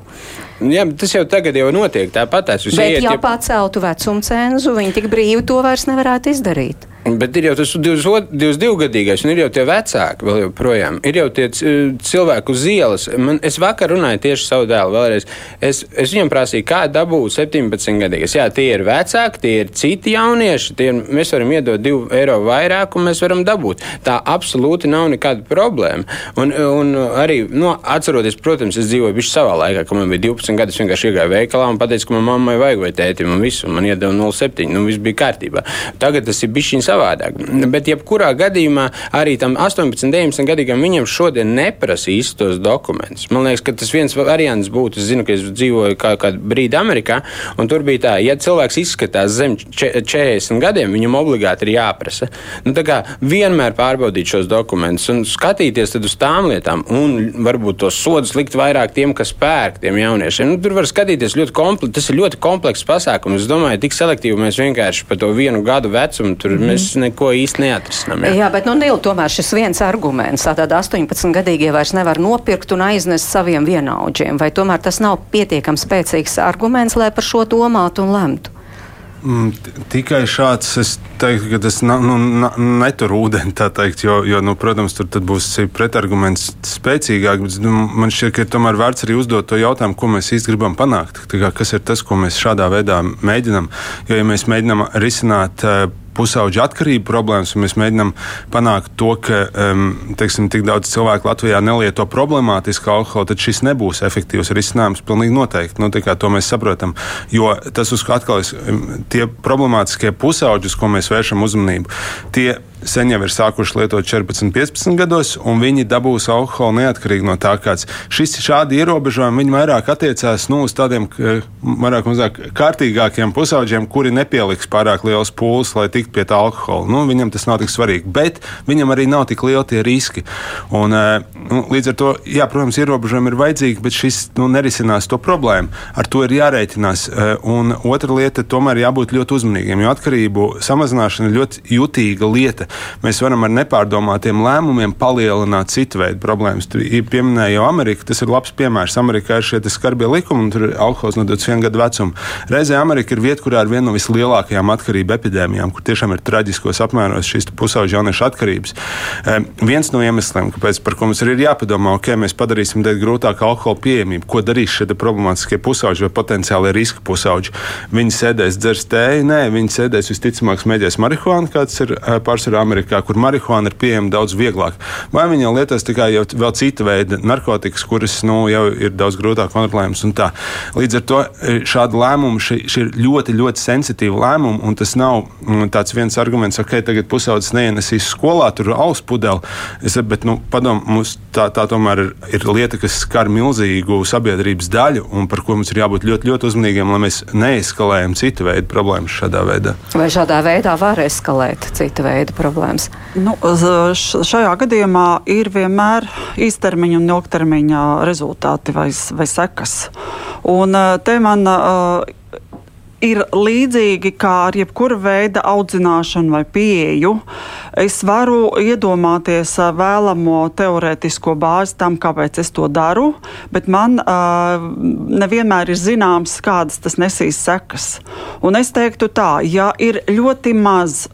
Jā, tas jau tagad jau notiek tāpat. Bet, iet, ja paceltu vecumu cenzu, viņi tik brīvi to vairs nevarētu izdarīt. Bet ir jau tas 22 gadīgais, un ir jau tie vecāki vēl joprojām. Ir jau tie cilvēki uz ielas. Man, es vakar runāju tieši savu dēlu vēlreiz. Es, es viņam prasīju, kā dabūt 17 gadīgais. Jā, tie ir vecāki, tie ir citi jaunieši. Ir, mēs varam iedot 2 eiro vairāk, un mēs varam dabūt. Tā absolūti nav nekāda problēma. Un, un arī, nu, atceroties, protams, es dzīvoju bišķi savā laikā, kad man bija 12 gadi. Es vienkārši iegāju veikalā un pateicu, ka man mammai vajag vai tētim, un visu. Man iedeva 0,7. Nu, viss bija kārtībā. Tagad tas ir bišķiņš savādāk. Bet, jebkurā gadījumā, arī tam 18, 19 gadīgam viņam šodien neprasa īstos dokumentus. Man liekas, ka tas viens variants būtu, es zinu, ka es dzīvoju kā, kādu brīdi Amerikā, un tur bija tā, ja cilvēks izskatās zem 40 gadiem, viņam obligāti ir jāprasa. Nu, kā, vienmēr pārbaudīt šos dokumentus un skatīties uz tām lietām, un varbūt tos sodus likt vairāk tiem, kas pērk tiem jauniešiem. Nu, tur var skatīties ļoti komplekss, tas ir ļoti komplekss pasākums. Es domāju, tik selektīvi mēs vienkārši par to vienu gadu vecumu tur mm. mēs neko īsti neatrisinām. Jā, jā bet nu, Nil, tomēr šis viens arguments, tātad 18 gadīgie vairs nevar nopirkt un aiznest saviem vienaudžiem, vai tomēr tas nav pietiekami spēcīgs arguments, lai par šo domātu un lemtu? Mm, tikai šāds, es teiktu, ka tas na, nu, netur ūdeni, teikt, jo, jo nu, protams, tur būs pretarguments spēcīgāk. Bet, nu, man šķiet, ka ir tomēr vērts arī uzdot to jautājumu, ko mēs īsti gribam panākt. Kā, kas ir tas, ko mēs šādā veidā mēģinām? Jo, ja mēs mēģinām risināt uh, pusauģu atkarību problēmas, mēs mēģinām panākt to, ka um, teiksim, tik daudz cilvēku Latvijā nelieto problemātisku alkoholu, tad šis nebūs efektīvs risinājums. Pilnīgi noteikti. Nu, to mēs saprotam. Jo tas uz atkal ir tie problemātiskie pusauģi, uz ko mēs vēršam uzmanību. Tie sen jau ir sākuši lietot 14, 15 gados, un viņi dabūs alkoholu neatkarīgi no tā, kāds šis šādi ierobežojumi vairāk attiecās nu, uz tādiem vairāk mazāk kārtīgākiem pusauģiem, kuri nepieliks pārāk liels pūles, lai tiktu pie tā alkohola. Nu, viņam tas nav tik svarīgi, bet viņam arī nav tik lieli tie riski. Un, eh, nu, līdz ar to, jā, protams, ierobežojumi ir vajadzīgi, bet šis nu, nerisinās to problēmu. Ar to ir jārēķinās. Eh, un otra lieta, tomēr jābūt ļoti uzmanīgiem, jo atkarību samazināšana ir ļoti jutīga lieta. Mēs varam ar nepārdomātiem lēmumiem palielināt citu veidu problēmas. Tur pieminēja jau Ameriku, tas ir labs piemērs. Amerikā ir šie skarbie likumi, un tur alkohols nodots vienu gadu vecumu. Reizē Amerika ir vieta, kurā ir viena no vislielākajām atkarību epidēmijām, kur tiešām ir traģiskos apmēros šīs pusauģa jauniešu atkarības. Um, viens no iemesliem, kāpēc par ko mums ir jāpadomā, ok, mēs padarīsim grūtāk alkohola pieejamību, ko darīs šie problemātiskie pusauģi vai potenciāli riska pusauģi. Viņi sēdēs, dzers tēju, nē, viņi sēdēs visticamāk smēķēs marihuānu, kāds ir pārsvarā Amerikā, kur marihuāna ir pieejama daudz vieglāk. Vai viņi jau lietos tikai jau vēl cita veida narkotikas, kuras nu, jau ir daudz grūtāk kontrolējams un tā. Līdz ar to šādi lēmumi šī, šī ir ļoti, ļoti sensitīva lēmuma, un tas nav mm, tāds viens arguments, ok, tagad pusaudzis neienesīs skolā, tur ir alus pudeli. Es, bet, nu, padom, mums tā, tā tomēr ir, ir lieta, kas skar milzīgu sabiedrības daļu, un par ko mums ir jābūt ļoti, ļoti uzmanīgiem, lai mēs neeskalējam citu veidu problēmas šādā veidā. Vai šādā veidā var eskalēt citu veidu problēmas? Nu, šajā gadījumā ir vienmēr īstermiņa un ilgtermiņa rezultāti vai, vai sekas. Un te man uh, ir līdzīgi kā ar jebkura veida audzināšanu vai pieeju. Es varu iedomāties vēlamo teorētisko bāzi tam, kāpēc es to daru, bet man uh, nevienmēr ir zināms, kādas tas nesīs sekas. Un es teiktu tā, ja ir ļoti maz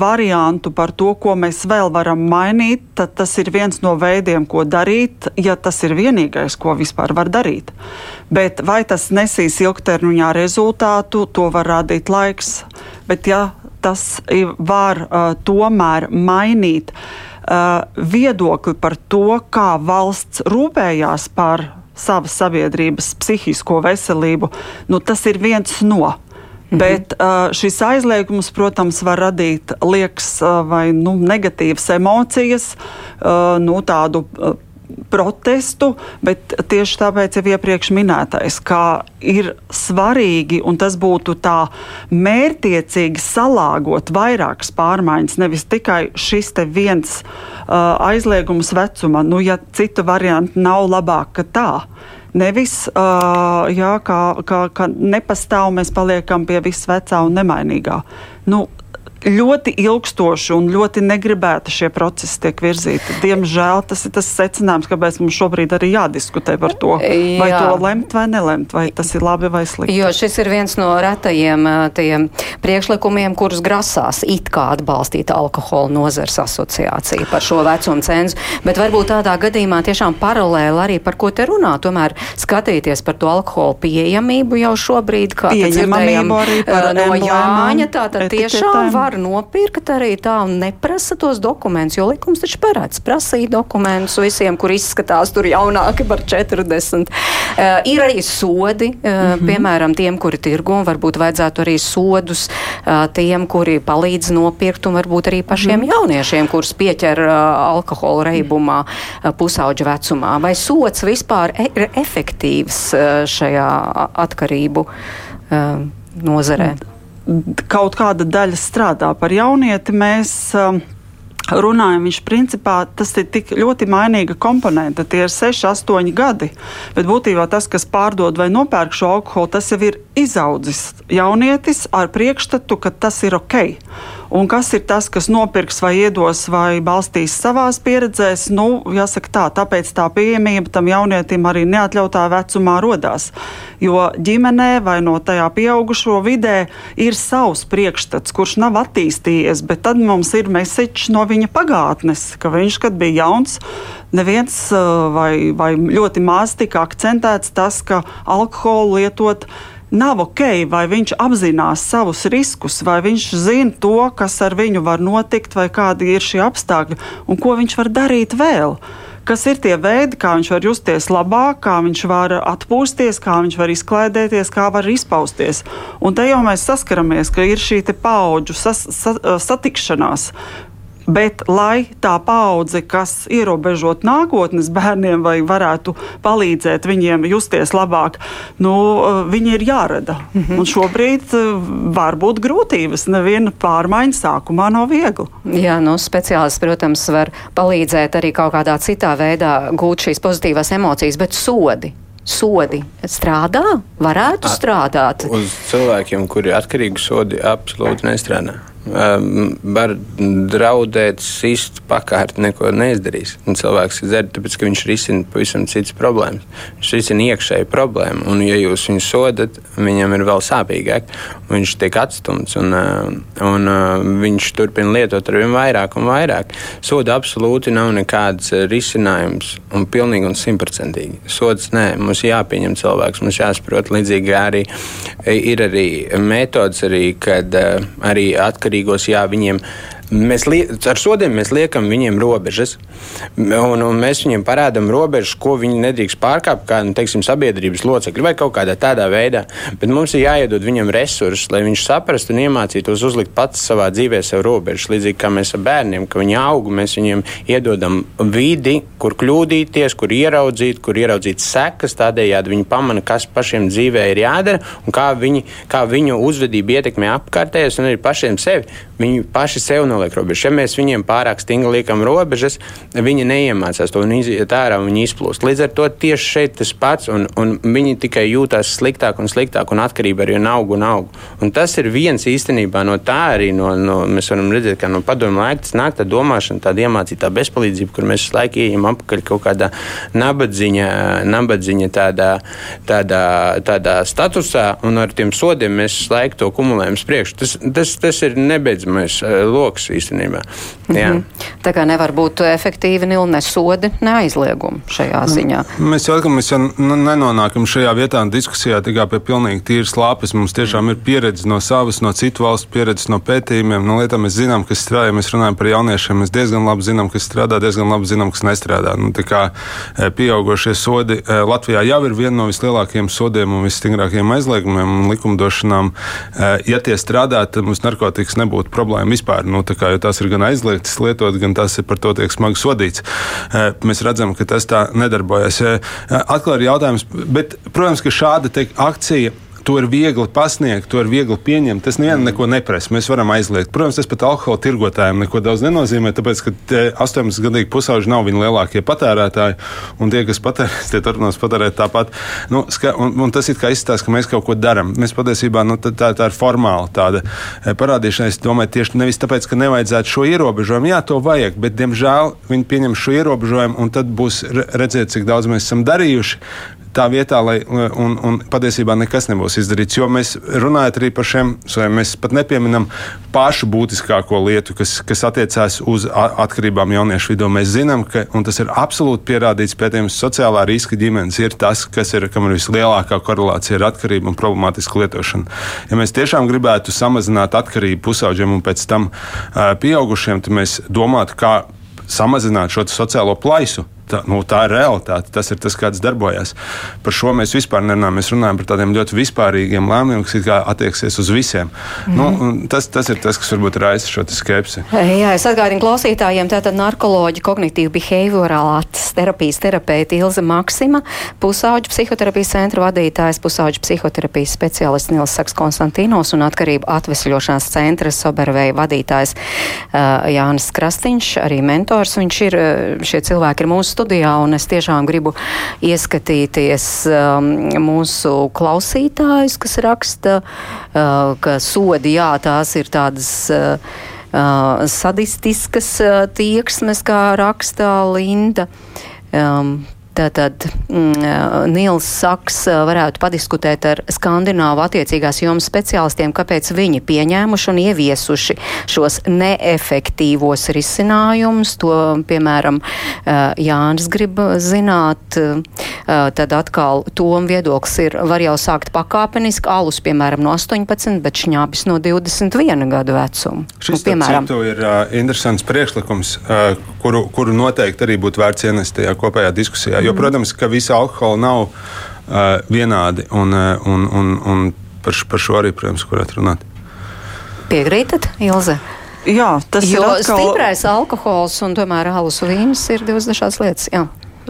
variantu par to, ko mēs vēl varam mainīt, tad tas ir viens no veidiem, ko darīt, ja tas ir vienīgais, ko vispār var darīt. Bet vai tas nesīs ilgtermiņā rezultātu, to var rādīt laiks. Bet ja tas var uh, tomēr mainīt uh, viedokli par to, kā valsts rūpējās par savas sabiedrības psihisko veselību, nu, tas ir viens no. Mhm. Bet uh, šis aizliegums, protams, var radīt liekas vai nu, negatīvas emocijas, nu, tādu protestu, bet tieši tāpēc jau iepriekš minētais, ka ir svarīgi un tas būtu tā mērtiecīgi salāgot vairākas pārmaiņas, nevis tikai šis te viens uh, aizliegums vecuma. Nu, ja citu variantu nav labāk, ka tā. Nevis, uh, jā, kā, kā, kā nepastāv, mēs paliekam pie visvecā un nemainīgā. Nu, ļoti ilgstoši un ļoti negribēti šie procesi tiek virzīti. Diemžēl tas ir tas secinājums, kāpēc mums šobrīd arī jādiskutē par to, vai Jā. to lemt vai nelemt, vai tas ir labi vai slikti. Jo šis ir viens no retajiem priekšlikumiem, kurus grasās it kā atbalstīt alkohola nozars asociācija par šo vecumu cenzu, bet varbūt tādā gadījumā tiešām paralēli arī par ko te runā, tomēr skatīties par to alkohola pieejamību jau šobrīd, kā dzirdējam no Jāņa, tātad tiešām var var nopirkt arī tā un neprasa tos dokumentus, jo likums taču paredz prasīt dokumentus visiem, kur izskatās tur jaunāki par 40. Uh, ir arī sodi, uh, mm -hmm. piemēram, tiem, kuri tirgo, un varbūt vajadzētu arī sodus uh, tiem, kuri palīdz nopirkt, un varbūt arī pašiem mm -hmm. jauniešiem, kurus pieķer uh, alkohola reibumā uh, pusauģa vecumā. Vai sots vispār e ir efektīvs uh, šajā atkarību uh, nozarē? Mm kaut kāda daļa strādā par jaunieti. Mēs, um, runājam, viņš principā tas ir tik ļoti mainīga komponente. Tie ir 6, 8 gadi. Bet būtībā tas, kas pārdod vai nopērk šo alkoholu, tas jau ir izaudzis jaunietis ar priekšstatu, ka tas ir ok. Un kas ir tas, kas nopirks vai iedos vai balstīs savās pieredzēs? Nu, jāsaka tā, tāpēc tā pieejamība tam jaunietim arī neatļautā vecumā rodās. Jo ģimenē vai no tajā pieaugušo vidē ir savs priekšstats, kurš nav attīstījies, bet tad mums ir mesiķis no viņa pagātnes, ka viņš, kad bija jauns, neviens vai, vai ļoti maz tika akcentēts tas, ka alkoholu lietot nav ok, vai viņš apzinās savus riskus, vai viņš zina to, kas ar viņu var notikt, vai kādi ir šie apstākļi un ko viņš var darīt vēl. Kas ir tie veidi, kā viņš var justies labāk, kā viņš var atpūsties, kā viņš var izklaidēties, kā var izpausties. Un te jau mēs saskaramies, ka ir šī paudžu sas, sa, satikšanās, Bet, lai tā paudze, kas ierobežot nākotnes bērniem, vai varētu palīdzēt viņiem justies labāk, nu, viņi ir jārada. Mm -hmm. Un šobrīd eh, var būt grūtības. Neviena pārmaiņa sākumā nav viegla. Jā, nu, speciālists, protams, var palīdzēt arī kaut kādā citā veidā gūt šīs pozitīvās emocijas, bet sodi sodi strādā, varētu strādāt. Uz cilvēkiem, kuri ir atkarīgi, sodi absolūti nestrādā. Um, var draudēt, sist pakārt, neko neizdarīs. Un cilvēks ir dzērts, tāpēc ka viņš risina pavisam citas problēmas. Viņš risina iekšēju problēmu, un, ja jūs viņu sodat, viņam ir vēl sāpīgāk. Viņš tiek atstumts, un, un viņš turpina lietot ar vien vairāk un vairāk. Soda absolūti nav nekāds risinājums, un pilnīgi un simtprocentīgi. Sods nē, mums jāpieņem cilvēks, mums jāsaprot. Līdzīgi arī ir arī metods, arī, kad arī atkarīgi atbildīgos, jā, viņiem Mēs ar sodiem mēs liekam viņiem robežas, un, un mēs viņiem parādām robežas, ko viņi nedrīkst pārkāpt, kā nu, teiksim, sabiedrības locekļi vai kaut kādā tādā veidā. Bet mums ir jāiedod viņam resursus, lai viņš saprastu un iemācītos uzlikt pats savā dzīvē sev robežas. Līdzīgi kā mēs ar bērniem, ka viņi aug, mēs viņiem iedodam vidi, kur kļūdīties, kur ieraudzīt, kur ieraudzīt sekas. Tādējādi viņi pamana, kas pašiem dzīvē ir jādara un kā, viņi, kā viņu uzvedība ietekmē apkārtējos un arī pašiem sevi. Viņi paši sev noliek robežas. Ja mēs viņiem pārāk stingri liekam robežas, viņi neiemācās to un iziet ārā un viņi izplūst. Līdz ar to tieši šeit tas pats, un, un viņi tikai jūtas sliktāk un sliktāk, un atkarība arī aug un aug. Un tas ir viens īstenībā no tā arī no, no, mēs varam redzēt, ka no padomu laika tas nāk tā domāšana, tāda iemācītā bezpalīdzība, kur mēs laiku ejam apakaļ kaut kādā nabadziņa, nabadziņa tādā, tādā, tādā statusā, un ar tiem sodiem mēs laiku to kumulējam priekš. Tas, tas, tas ir nebeidzami bīstamais eh, lokus īstenībā. Jā. Mm -hmm. Tā kā nevar būt efektīvi ne sodi, ne aizliegumi šajā nu, ziņā. Mēs jau, mēs jau nenonākam šajā vietā diskusijā tikai pie pilnīgi tīras lāpes. Mums tiešām ir pieredze no savas, no citu valstu pieredzes, no pētījumiem, no lietām. Mēs zinām, kas strādā. Mēs runājam par jauniešiem. Mēs diezgan labi zinām, kas strādā, diezgan labi zinām, kas nestrādā. Nu, kā eh, pieaugušie sodi eh, Latvijā jau ir viena no vislielākajiem sodiem un visstingrākajiem aizliegumiem un likumdošanām. Ja tie strādā, tad mums narkotikas nebūtu problēma vispār. Nu, kā, tās ir gan aizliegtas lietot, gan tas ir par to tiek smagi sodīts. Eh, mēs redzam, ka tas tā nedarbojas. Eh, atkal ir jautājums, bet, protams, ka šāda akcija To ir viegli pasniegt, to ir viegli pieņemt. Tas nevienam neko neprasa. Mēs varam aizliegt. Protams, tas pat alkohola tirgotājiem neko daudz nenozīmē, tāpēc, ka 18 gadīgi pusauģi nav viņa lielākie patērētāji, un tie, kas patērē, tie turpinās patērēt tāpat. Nu, ska, un, un tas ir kā izstāsta, ka mēs kaut ko darām. Mēs patiesībā nu, tā, tā, tā ir formāla tāda e, parādīšana. Es domāju, tieši nevis tāpēc, ka nevajadzētu šo ierobežojumu. Jā, to vajag, bet, diemžēl, viņi pieņem šo ierobežojumu, un tad būs redzēt, cik daudz mēs esam darījuši tā vietā, lai un, un patiesībā nekas nebūs izdarīts. Jo mēs runājam arī par šiem, mēs pat nepieminam pašu būtiskāko lietu, kas, kas attiecās uz atkarībām jauniešu vidū. Mēs zinām, ka tas ir absolūti pierādīts pētījums, sociālā riska ģimenes ir tas, kas ir, kam ir vislielākā korelācija ar atkarību un problemātisku lietošanu. Ja mēs tiešām gribētu samazināt atkarību pusauģiem un pēc tam pieaugušiem, tad mēs domātu, kā samazināt šo sociālo plaisu tā, nu, tā ir realitāte. Tas ir tas, kāds darbojas. Par šo mēs vispār nerunājam. Mēs runājam par tādiem ļoti vispārīgiem lēmumiem, kas attieksies uz visiem. Mm. Nu, tas, tas ir tas, kas varbūt raisa šo skepsi. Jā, es atgādinu klausītājiem, tātad narkoloģi, kognitīva behaviorālās terapijas terapeita Ilze Maksima, pusauģu psihoterapijas centra vadītājs, pusauģu psihoterapijas speciālists Nils Saks Konstantīnos un atkarību atvesļošanās centra Soberveja vadītājs uh, Jānis Krastīņš, arī mentors. Viņš ir, šie cilvēki ir mūsu studijā, un es tiešām gribu ieskatīties um, mūsu klausītājus, kas raksta, uh, ka sodi, jā, tās ir tādas. Uh, Uh, sadistiskas uh, tieksmes, kā rakstā Linda. Um, Tātad mm, Nils Saks varētu padiskutēt ar skandināvu attiecīgās jomas speciālistiem, kāpēc viņi pieņēmuši un ieviesuši šos neefektīvos risinājumus. To, piemēram, Jānis grib zināt. Tad atkal tom viedoklis ir, var jau sākt pakāpeniski, alus, piemēram, no 18, bet šņābis no 21 gadu vecuma. Šis, nu, piemēram, ir uh, interesants priekšlikums, uh, kuru, kuru noteikti arī būtu vērts ienest tajā kopējā diskusijā. Jo, protams, ka visi alkoholi nav uh, vienādi, un, uh, un, un, un par, par šo arī, protams, varētu runāt. Piekrītat, Ilze? Jā, tas jo ir atkal... stiprais alkohols un tomēr alus vīns ir divas dažādas lietas. Jā.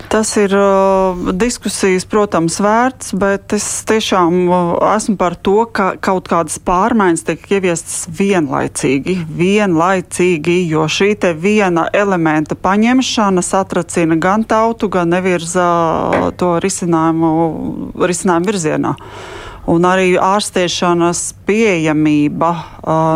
Tas ir uh, diskusijas, protams, vērts, bet es tiešām uh, esmu par to, ka kaut kādas pārmaiņas tiek ieviestas vienlaicīgi, vienlaicīgi, jo šī te viena elementa paņemšana satracina gan tautu, gan nevirza to risinājumu, risinājumu virzienā. Un arī ārstēšanas pieejamība,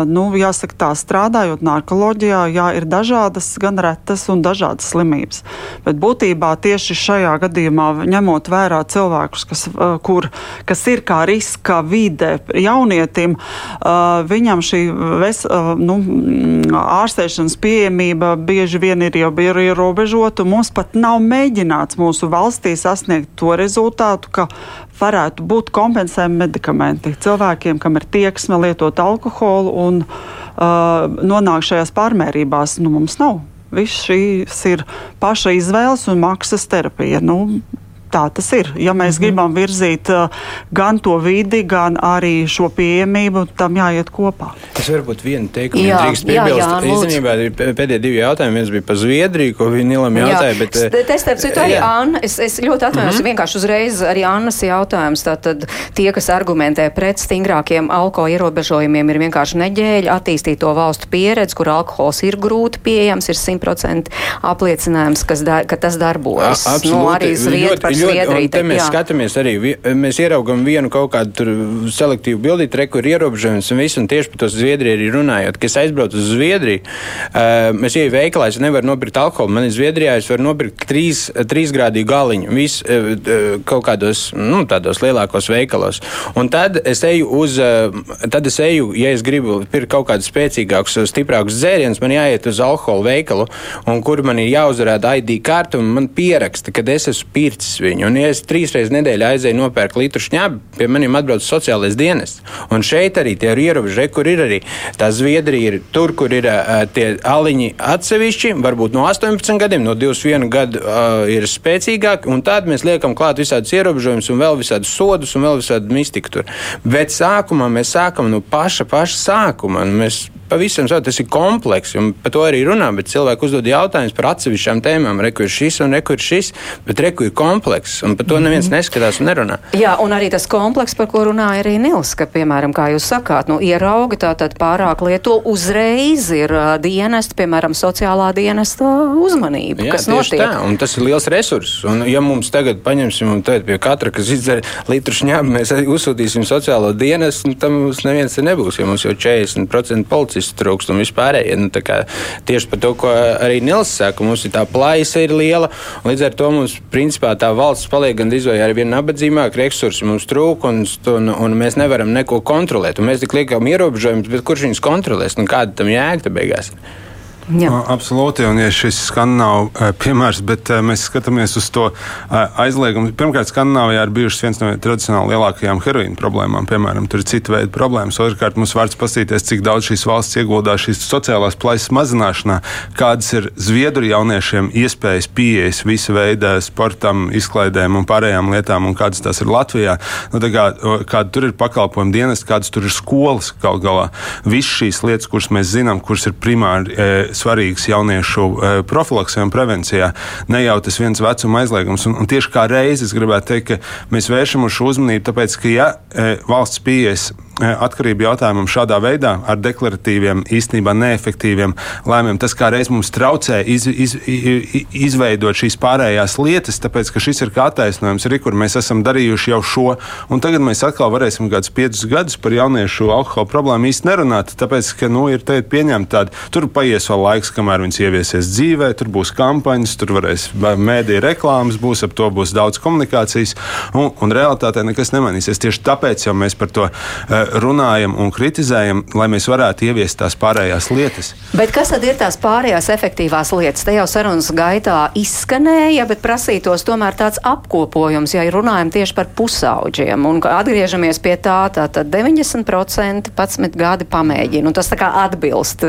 nu, jāsaka, tā strādājot narkoloģijā, jā, ir dažādas, gan retas un dažādas slimības. Bet būtībā tieši šajā gadījumā, ņemot vērā cilvēkus, kas, kur, kas ir kā riska vide jaunietim, viņam šī ves, nu, ārstēšanas pieejamība bieži vien ir jau ierobežota. Mums pat nav mēģināts mūsu valstī sasniegt to rezultātu, ka varētu būt kompensējumi medikamenti cilvēkiem, kam ir tieksme lietot alkoholu un uh, nonāk šajās pārmērībās. Nu, mums nav. Viss šīs ir paša izvēles un maksas terapija. Nu, tā tas ir. Ja mēs mm -hmm. gribam virzīt uh, gan to vidi, gan arī šo pieejamību, tam jāiet kopā. Es varbūt vienu teikumu drīkst piebilst. Īstenībā pēdējie divi jautājumi. Viens bija par Zviedriju, ko viņi Nilam jautāja. Bet, es starp citu arī Anna, es, es ļoti atvainojos, mm -hmm. vienkārši uzreiz arī Annas jautājums. Tātad tie, kas argumentē pret stingrākiem alkohola ierobežojumiem, ir vienkārši neģēļi attīstīto valstu pieredze, kur alkohols ir grūti pieejams, ir 100% apliecinājums, da, ka tas darbojas. A, absolūti. Nu, arī Zviedri par Zviedriju. Te mēs jā. skatāmies arī, mēs ieraugam vienu kaut kādu selektīvu bildīti, reku ir ierobežojums un viss, un tieši par to Zviedriju arī runājot. Kad es aizbraucu uz Zviedriju, uh, mēs ieju veikalā, es nevaru nopirkt alkoholu. Man ir Zviedrijā, es varu nopirkt trīs, trīsgrādīgu galiņu, viss uh, kaut kādos, nu, tādos lielākos veikalos. Un tad es eju uz, uh, tad es eju, ja es gribu pirkt kaut kādus spēcīgākus, stiprākus dzērienus, man jāiet uz alkohola veikalu, un kur man ir jāuzrāda ID kartu, un man pieraksta, kad es esmu pircis viņu. Un, ja es trīs reizes nedēļā aizēju nopērkt litru šņābi, pie maniem atbrauc sociālais dienests. Un šeit arī tie ir ierobežojumi, kur ir arī tā Zviedrija, ir tur, kur ir uh, tie aliņi atsevišķi, varbūt no 18 gadiem, no 21 gadu uh, ir spēcīgāki, un tad mēs liekam klāt visādus ierobežojumus un vēl visādus sodus un vēl visādu mistiku tur. Bet sākumā mēs sākam no paša, paša sākuma. Mēs pavisam savu, tas ir komplekss, un par to arī runā, bet cilvēki uzdod jautājumus par atsevišķām tēmām. Reku ir šis un reku ir šis, bet reku ir komplekss, un par to neviens mhm. neskatās un nerunā. Jā, un arī tas komplekss, par ko runāja arī Nils, ka, piemēram, kā jūs sakāt, nu, ierauga tātad pārāk lieto uzreiz ir uh, dienesta, piemēram, sociālā dienesta uzmanība, Jā, kas notiek. Tā, un tas ir liels resurss, un ja mums tagad paņemsim un tagad pie katra, kas izdzer litru šņābu, mēs uzsūtīsim sociālo dienestu, nu, tam mums neviens nebūs, jo mums jau 40% policija policistu trūkst un vispārējie. Nu, tieši par to, ko arī Nils saka, mums ir tā plaisa ir liela. Līdz ar to mums principā tā valsts paliek gan izvēlē ar vien nabadzīgāk, resursi mums trūk un, un, un mēs nevaram neko kontrolēt. Un mēs tik liekam ierobežojumus, bet kurš viņus kontrolēs? Nu, kāda tam jēga beigās? Jā. Absolūti, un ja šis skandināvu piemērs, bet mēs skatāmies uz to aizliegumu. Pirmkārt, Skandināvijā ir bijušas viens no tradicionāli lielākajām heroīna problēmām. Piemēram, tur ir cita veida problēmas. Otrkārt, mums vārds paskatīties, cik daudz šīs valsts ieguldās šīs sociālās plaisas mazināšanā, kādas ir Zviedru jauniešiem iespējas pieejas visa veida sportam, izklaidēm un pārējām lietām, un kādas tās ir Latvijā. Nu, kā, kāda tur ir pakalpojuma dienas, kādas tur ir skolas gal galā. Visas šīs lietas, kuras mēs zinām, kuras ir primāri svarīgs jauniešu e, profilaksē un prevencijā. Ne jau tas viens vecuma aizliegums. Un, un tieši kā reizes gribētu teikt, ka mēs vēršam uz šo uzmanību, tāpēc, ka ja e, valsts pieejas Eh, atkarību jautājumam šādā veidā, ar deklaratīviem, īstenībā neefektīviem lēmumiem. Tas kā reiz mums traucē iz, iz, iz, izveidot šīs pārējās lietas, tāpēc ka šis ir kā attaisnojums, arī kur mēs esam darījuši jau šo. Un tagad mēs atkal varēsim kādus piecus gadus par jauniešu alkohola problēmu īsti nerunāt, tāpēc ka nu, ir pieņemta tāda, tur paies vēl laiks, kamēr viņas ieviesies dzīvē, tur būs kampaņas, tur varēs mēdīja reklāmas, būs ap to būs daudz komunikācijas, un, un realitātē nekas nemainīsies. Tieši tāpēc jau mēs par to uh, runājam un kritizējam, lai mēs varētu ieviest tās pārējās lietas. Bet kas tad ir tās pārējās efektīvās lietas? Te jau sarunas gaitā izskanēja, bet prasītos tomēr tāds apkopojums, ja runājam tieši par pusauģiem. Un atgriežamies pie tā, tātad 90% 11 gadi pamēģina. Tas tā kā atbilst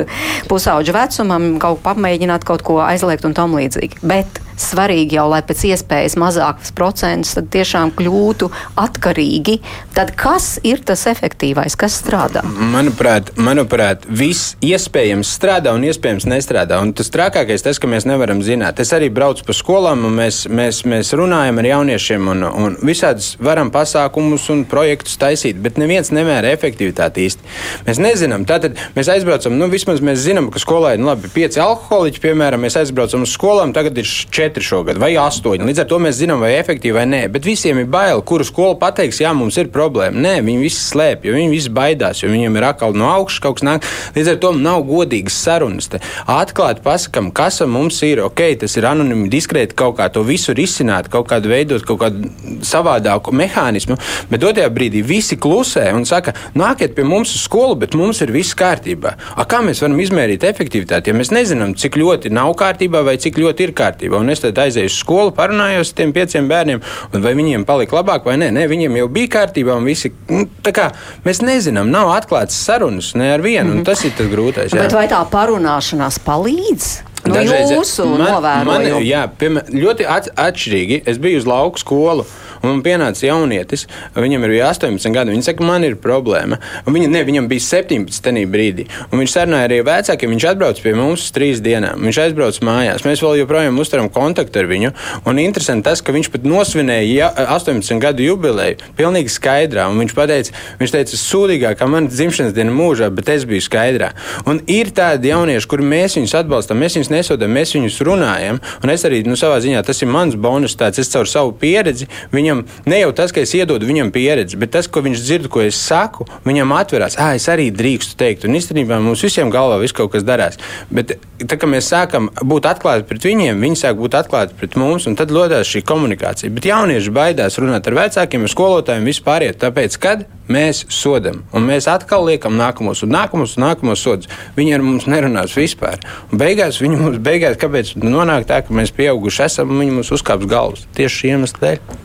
pusauģu vecumam, kaut pamēģināt kaut ko aizliegt un tam līdzīgi. Bet svarīgi jau, lai pēc iespējas mazāks procents tiešām kļūtu atkarīgi. Tad kas ir tas efektīvais, kas strādā? Manuprāt, manuprāt viss iespējams strādā un iespējams nestrādā. Un tas trakākais tas, ka mēs nevaram zināt. Es arī braucu pa skolām un mēs, mēs, mēs runājam ar jauniešiem un, un visādus varam pasākumus un projektus taisīt, bet neviens nemēra efektivitāti īsti. Mēs nezinām. Tātad mēs aizbraucam, nu vismaz mēs zinām, ka skolā ir nu, labi pieci alkoholiķi, piemēram, mēs aizbraucam uz skolām, tagad ir četri četri šogad, vai astoņi. Līdz ar to mēs zinām, vai efektīvi vai nē. Bet visiem ir bail, kuru skolu pateiks, jā, mums ir problēma. Nē, viņi visi slēp, jo viņi visi baidās, jo viņiem ir atkal no augšas kaut kas nāk. Līdz ar to nav godīgas sarunas. Te atklāti pasakām, kas mums ir. Ok, tas ir anonīmi, diskrēti kaut kā to visu risināt, kaut kādu veidot, kaut kādu savādāku mehānismu. Bet otrajā brīdī visi klusē un saka, nāciet pie mums uz skolu, bet mums ir viss kārtībā. A, kā mēs varam izmērīt efektivitāti, ja mēs nezinām, cik ļoti nav kārtībā vai cik ļoti ir kārtībā? Es aizēju uz skolu, parunājos ar tiem pieciem bērniem, vai viņiem palika labāk vai nē. nē viņiem jau bija kārtībā, un visi, nu, tā kā mēs nezinām, nav atklātas sarunas ne ar vienu, mm -hmm. un tas ir tas grūtais. Jā. Bet vai tā parunāšanās palīdz? No Dažreiz, jūsu man, man, jā, piemēram, ļoti at, atšķirīgi. Es biju uz lauku skolu. Un man pienāca jaunietis, viņam ir 18 gadi. Viņš saka, man ir problēma. Viņa, ne, viņam bija 17 tajā brīdī. Un viņš sarunāja arī vecākiem. Viņš atbrauc pie mums uz trīs dienām. Viņš aizbrauc mājās. Mēs vēl joprojām uzturam kontaktu ar viņu. Un interesanti tas, ka viņš pat nosvinēja ja, 18 gadu jubileju pilnīgi skaidrā. Un viņš pateica, viņš teica, sūdīgākā mana dzimšanas diena mūžā, bet es biju skaidrā. Un ir tādi jaunieši, kuri mēs viņus atbalstam, mēs viņus nesodām, mēs viņus runājam. Un es arī nu, savā ziņā tas ir mans bonus. Tāds, es caur savu pieredzi viņam ne jau tas, ka es iedodu viņam pieredzi, bet tas, ko viņš dzird, ko es saku, viņam atverās. Ah, es arī drīkstu teikt. Un īstenībā mums visiem galvā viss kaut kas darās. Bet tā kā mēs sākam būt atklāti pret viņiem, viņi sāk būt atklāti pret mums, un tad lodās šī komunikācija. Bet jaunieši baidās runāt ar vecākiem, ar skolotājiem, vispār. Tāpēc, kad mēs sodam, un mēs atkal liekam nākamos un nākamos un nākamos sodus, viņi ar mums nerunās vispār. Un beigās viņi mums beigās, nonāk tā, ka mēs pieauguši esam un viņi mums uzkāps galvas tieši šī iemesla dēļ.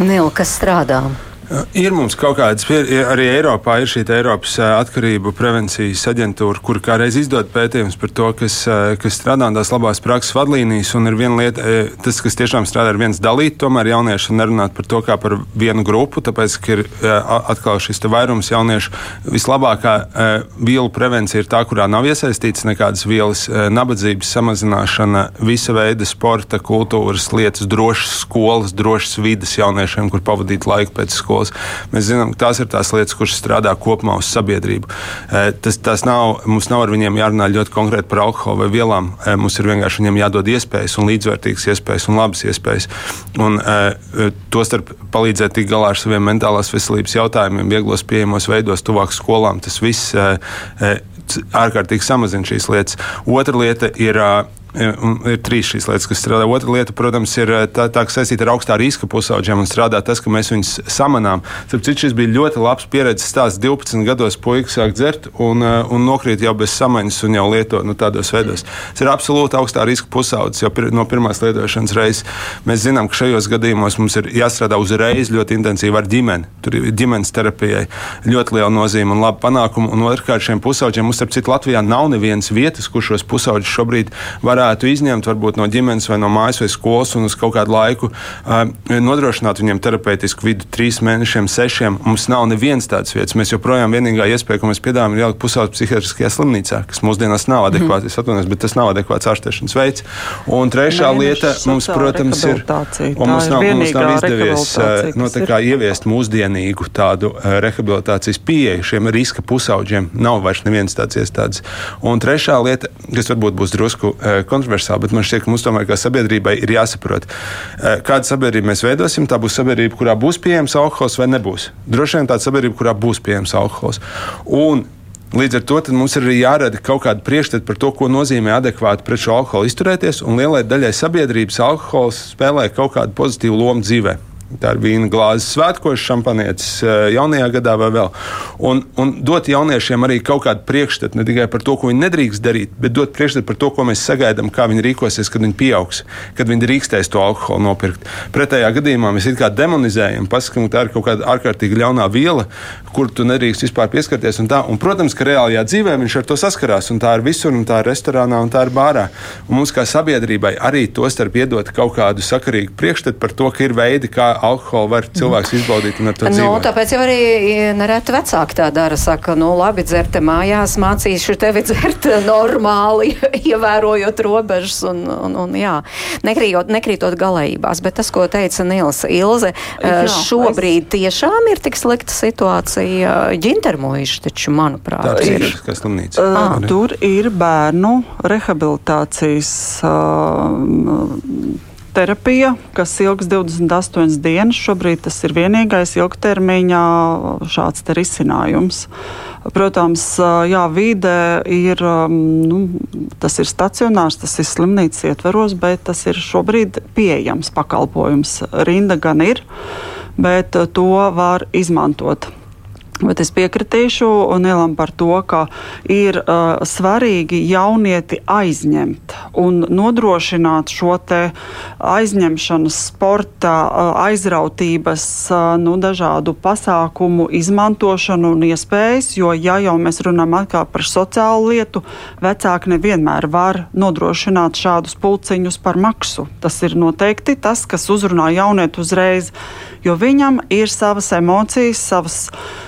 Nil, kas strādā? Ir mums kaut kādas, arī Eiropā ir šī Eiropas atkarību prevencijas aģentūra, kur kādreiz izdod pētījumus par to, kas, kas strādā tās labās prakses vadlīnijas. Un ir viena lieta, tas, kas tiešām strādā ar viens dalīt, tomēr jaunieši nerunāt par to kā par vienu grupu, tāpēc, ka ir atkal šis vairums jauniešu. Vislabākā vielu prevencija ir tā, kurā nav iesaistīts nekādas vielas, nabadzības samazināšana, visa veida sporta, kultūras lietas, drošas skolas, drošas vidas jauniešiem, kur pavadīt laiku pēc skolas skolas. Mēs zinām, ka tās ir tās lietas, kuras strādā kopumā uz sabiedrību. Tas, tas nav, mums nav ar viņiem jārunā ļoti konkrēti par alkoholu vai vielām. Mums ir vienkārši viņiem jādod iespējas, un līdzvērtīgas iespējas un labas iespējas. Un, Tostarp palīdzēt tikt galā ar saviem mentālās veselības jautājumiem, vieglos pieejamos veidos, tuvāk skolām. Tas viss ārkārtīgi samazina šīs lietas. Otra lieta ir Un ir trīs šīs lietas, kas strādā. Otra lieta, protams, ir tā, tā kas saistīta ar augstā riska pusauģiem un strādā tas, ka mēs viņus samanām. Citu, šis bija ļoti labs pieredzes stāsts. 12 gados puikas sāk dzert un, un nokrīt jau bez samaņas un jau lieto nu, tādos veidos. Tas ir absolūti augstā riska pusaudzis jau pir, no pirmās lietošanas reizes. Mēs zinām, ka šajos gadījumos mums ir jāstrādā uzreiz ļoti intensīvi ar ģimeni. Tur ir ģimenes terapijai ļoti liela nozīme un laba panākuma. Un otrkārt, šiem pusauģiem mums, starp citu, Latvijā nav nevienas vietas, kur šos pusauģus šobrīd var varētu izņemt varbūt no ģimenes vai no mājas vai skolas un uz kaut kādu laiku uh, nodrošināt viņiem terapeitisku vidu trīs mēnešiem, sešiem. Mums nav nevienas tādas vietas. Mēs joprojām vienīgā iespēja, ko mēs piedāvājam, ir ielikt pusauģu psihiatriskajā slimnīcā, kas mūsdienās nav adekvāts. Mm. Es atvainojos, bet tas nav adekvāts ārstēšanas veids. Un trešā Nē, lieta mums, protams, ir. Mums nav, mums nav izdevies no, kā, ieviest mūsdienīgu tādu rehabilitācijas pieeju šiem riska pusauģiem. Nav vairs nevienas tādas iestādes. Un trešā lieta, kas varbūt būs drusku kontroversāli, bet man šķiet, ka mums tomēr kā sabiedrībai ir jāsaprot, eh, kādu sabiedrību mēs veidosim. Tā būs sabiedrība, kurā būs pieejams alkohols vai nebūs. Droši vien tāda sabiedrība, kurā būs pieejams alkohols. Un Līdz ar to mums ir arī jārada kaut kāda priekšstata par to, ko nozīmē adekvāti pret šo alkoholu izturēties. Un lielai daļai sabiedrības alkohols spēlē kaut kādu pozitīvu lomu dzīvēm. Tā ir vīna glāzes svētkos, šampanietis eh, jaunajā gadā vai vēl. Un, un dot jauniešiem arī kaut kādu priekšstatu ne tikai par to, ko viņi nedrīkst darīt, bet dot priekšstatu par to, ko mēs sagaidām, kā viņi rīkosies, kad viņi pieaugs, kad viņi drīkstēs to alkoholu nopirkt. Pretējā gadījumā mēs it kā demonizējam, pasakām, ka tā ir kaut kāda ārkārtīgi ļaunā viela, kur tu nedrīkst vispār pieskarties. Un tā, un, protams, ka reālajā dzīvē viņš ar to saskarās, un tā ir visur, un tā ir restorānā, un tā ir bārā. Un mums kā sabiedrībai arī to starp iedot kaut kādu sakarīgu priekšstatu par to, ka ir veidi, kā alkoholu var cilvēks izbaudīt un ar to nu, dzīvot. Tāpēc jau arī nereti vecāki tā dara. Saka, nu labi, dzerte mājās, mācīšu tevi dzert normāli, ievērojot robežas un, un, un jā, nekrītot, nekrītot galējībās. Bet tas, ko teica Nils Ilze, jā, šobrīd es... tiešām ir tik slikta situācija. Ģintermojuši taču, manuprāt, tā ir. Slimnīca. Uh, tur ir bērnu rehabilitācijas. Uh, terapija, kas ilgs 28 dienas. Šobrīd tas ir vienīgais ilgtermiņā šāds risinājums. Protams, jā, vide ir, nu, tas ir stacionārs, tas ir slimnīcas ietveros, bet tas ir šobrīd pieejams pakalpojums. Rinda gan ir, bet to var izmantot. Bet es piekritīšu Nielam par to, ka ir uh, svarīgi jaunieti aizņemt un nodrošināt šo aizņemšanas, sporta, uh, aizrautības, uh, nu, dažādu pasākumu izmantošanu un iespējas. Jo, ja jau mēs runājam par sociālu lietu, vecāki nevienmēr var nodrošināt šādus pulciņus par maksu. Tas ir noteikti tas, kas uzrunā jaunieti uzreiz jo viņam ir savas emocijas, savas,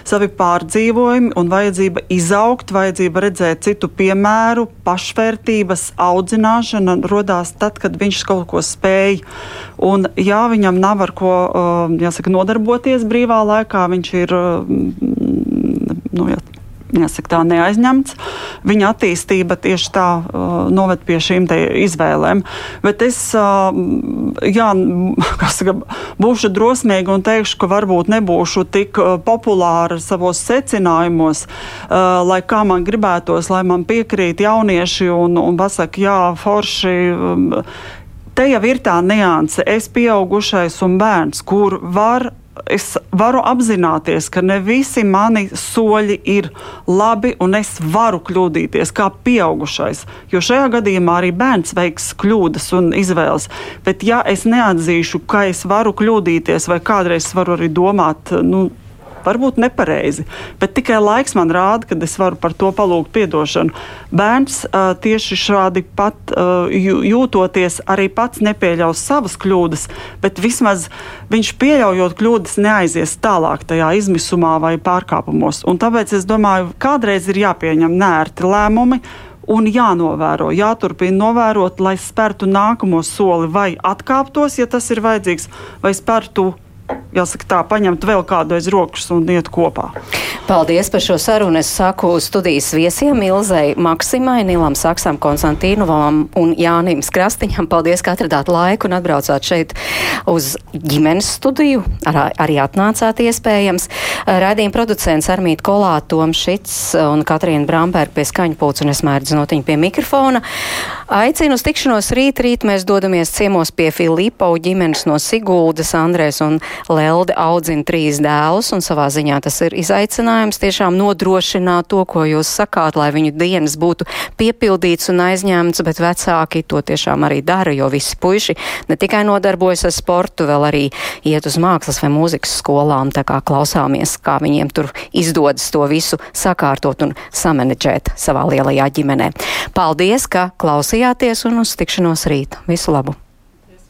savi pārdzīvojumi un vajadzība izaugt, vajadzība redzēt citu piemēru, pašvērtības audzināšana radās tad, kad viņš kaut ko spēj. Un, ja viņam nav ar ko jāsaka, nodarboties brīvā laikā, viņš ir. Nu, jā, jāsaka, tā neaizņemts. Viņa attīstība tieši tā uh, noved pie šīm izvēlēm. Bet es uh, jā, saka, būšu drosmīga un teikšu, ka varbūt nebūšu tik uh, populāra savos secinājumos, uh, lai kā man gribētos, lai man piekrīt jaunieši un, un pasaka, jā, forši. Um, Te jau ir tā nianse, es pieaugušais un bērns, kur var es varu apzināties, ka ne visi mani soļi ir labi, un es varu kļūdīties kā pieaugušais. Jo šajā gadījumā arī bērns veiks kļūdas un izvēles. Bet, ja es neatzīšu, ka es varu kļūdīties, vai kādreiz varu arī domāt, nu, varbūt nepareizi, bet tikai laiks man rāda, kad es varu par to palūgt atdošanu. Bērns uh, tieši šādi pat uh, jūtoties, arī pats nepieļaus savas kļūdas, bet vismaz viņš pieļaujot kļūdas, neaizies tālāk tajā izmisumā vai pārkāpumos. Un tāpēc es domāju, kādreiz ir jāpieņem nērti lēmumi. Un jānovēro, jāturpina novērot, lai spērtu nākamo soli, vai atkāptos, ja tas ir vajadzīgs, vai spērtu jāsaka, tā, paņemt vēl kādu aiz rokas un iet kopā. Paldies par šo sarunu. Es saku studijas viesiem Ilzei Maksimai, Nilam Saksam, Konstantīnovam un Jānim Skrastiņam. Paldies, ka atradāt laiku un atbraucāt šeit uz ģimenes studiju. Ar, arī atnācāt iespējams. Raidījuma producents Armīt Kolā, Toms Šits un Katrīna Bramberga pie skaņpūts un es mērķu notiņu pie mikrofona. Aicinu uz tikšanos rīt, rīt mēs dodamies ciemos pie Filipau ģimenes no Siguldas, Andrēs un Lelde audzina trīs dēlus, un savā ziņā tas ir izaicinājums tiešām nodrošināt to, ko jūs sakāt, lai viņu dienas būtu piepildīts un aizņemts, bet vecāki to tiešām arī dara, jo visi puiši ne tikai nodarbojas ar sportu, vēl arī iet uz mākslas vai mūzikas skolām, tā kā klausāmies, kā viņiem tur izdodas to visu sakārtot un samanedžēt savā lielajā ģimenē. Paldies, ka klausījāties un uz tikšanos rīt. Visu labu!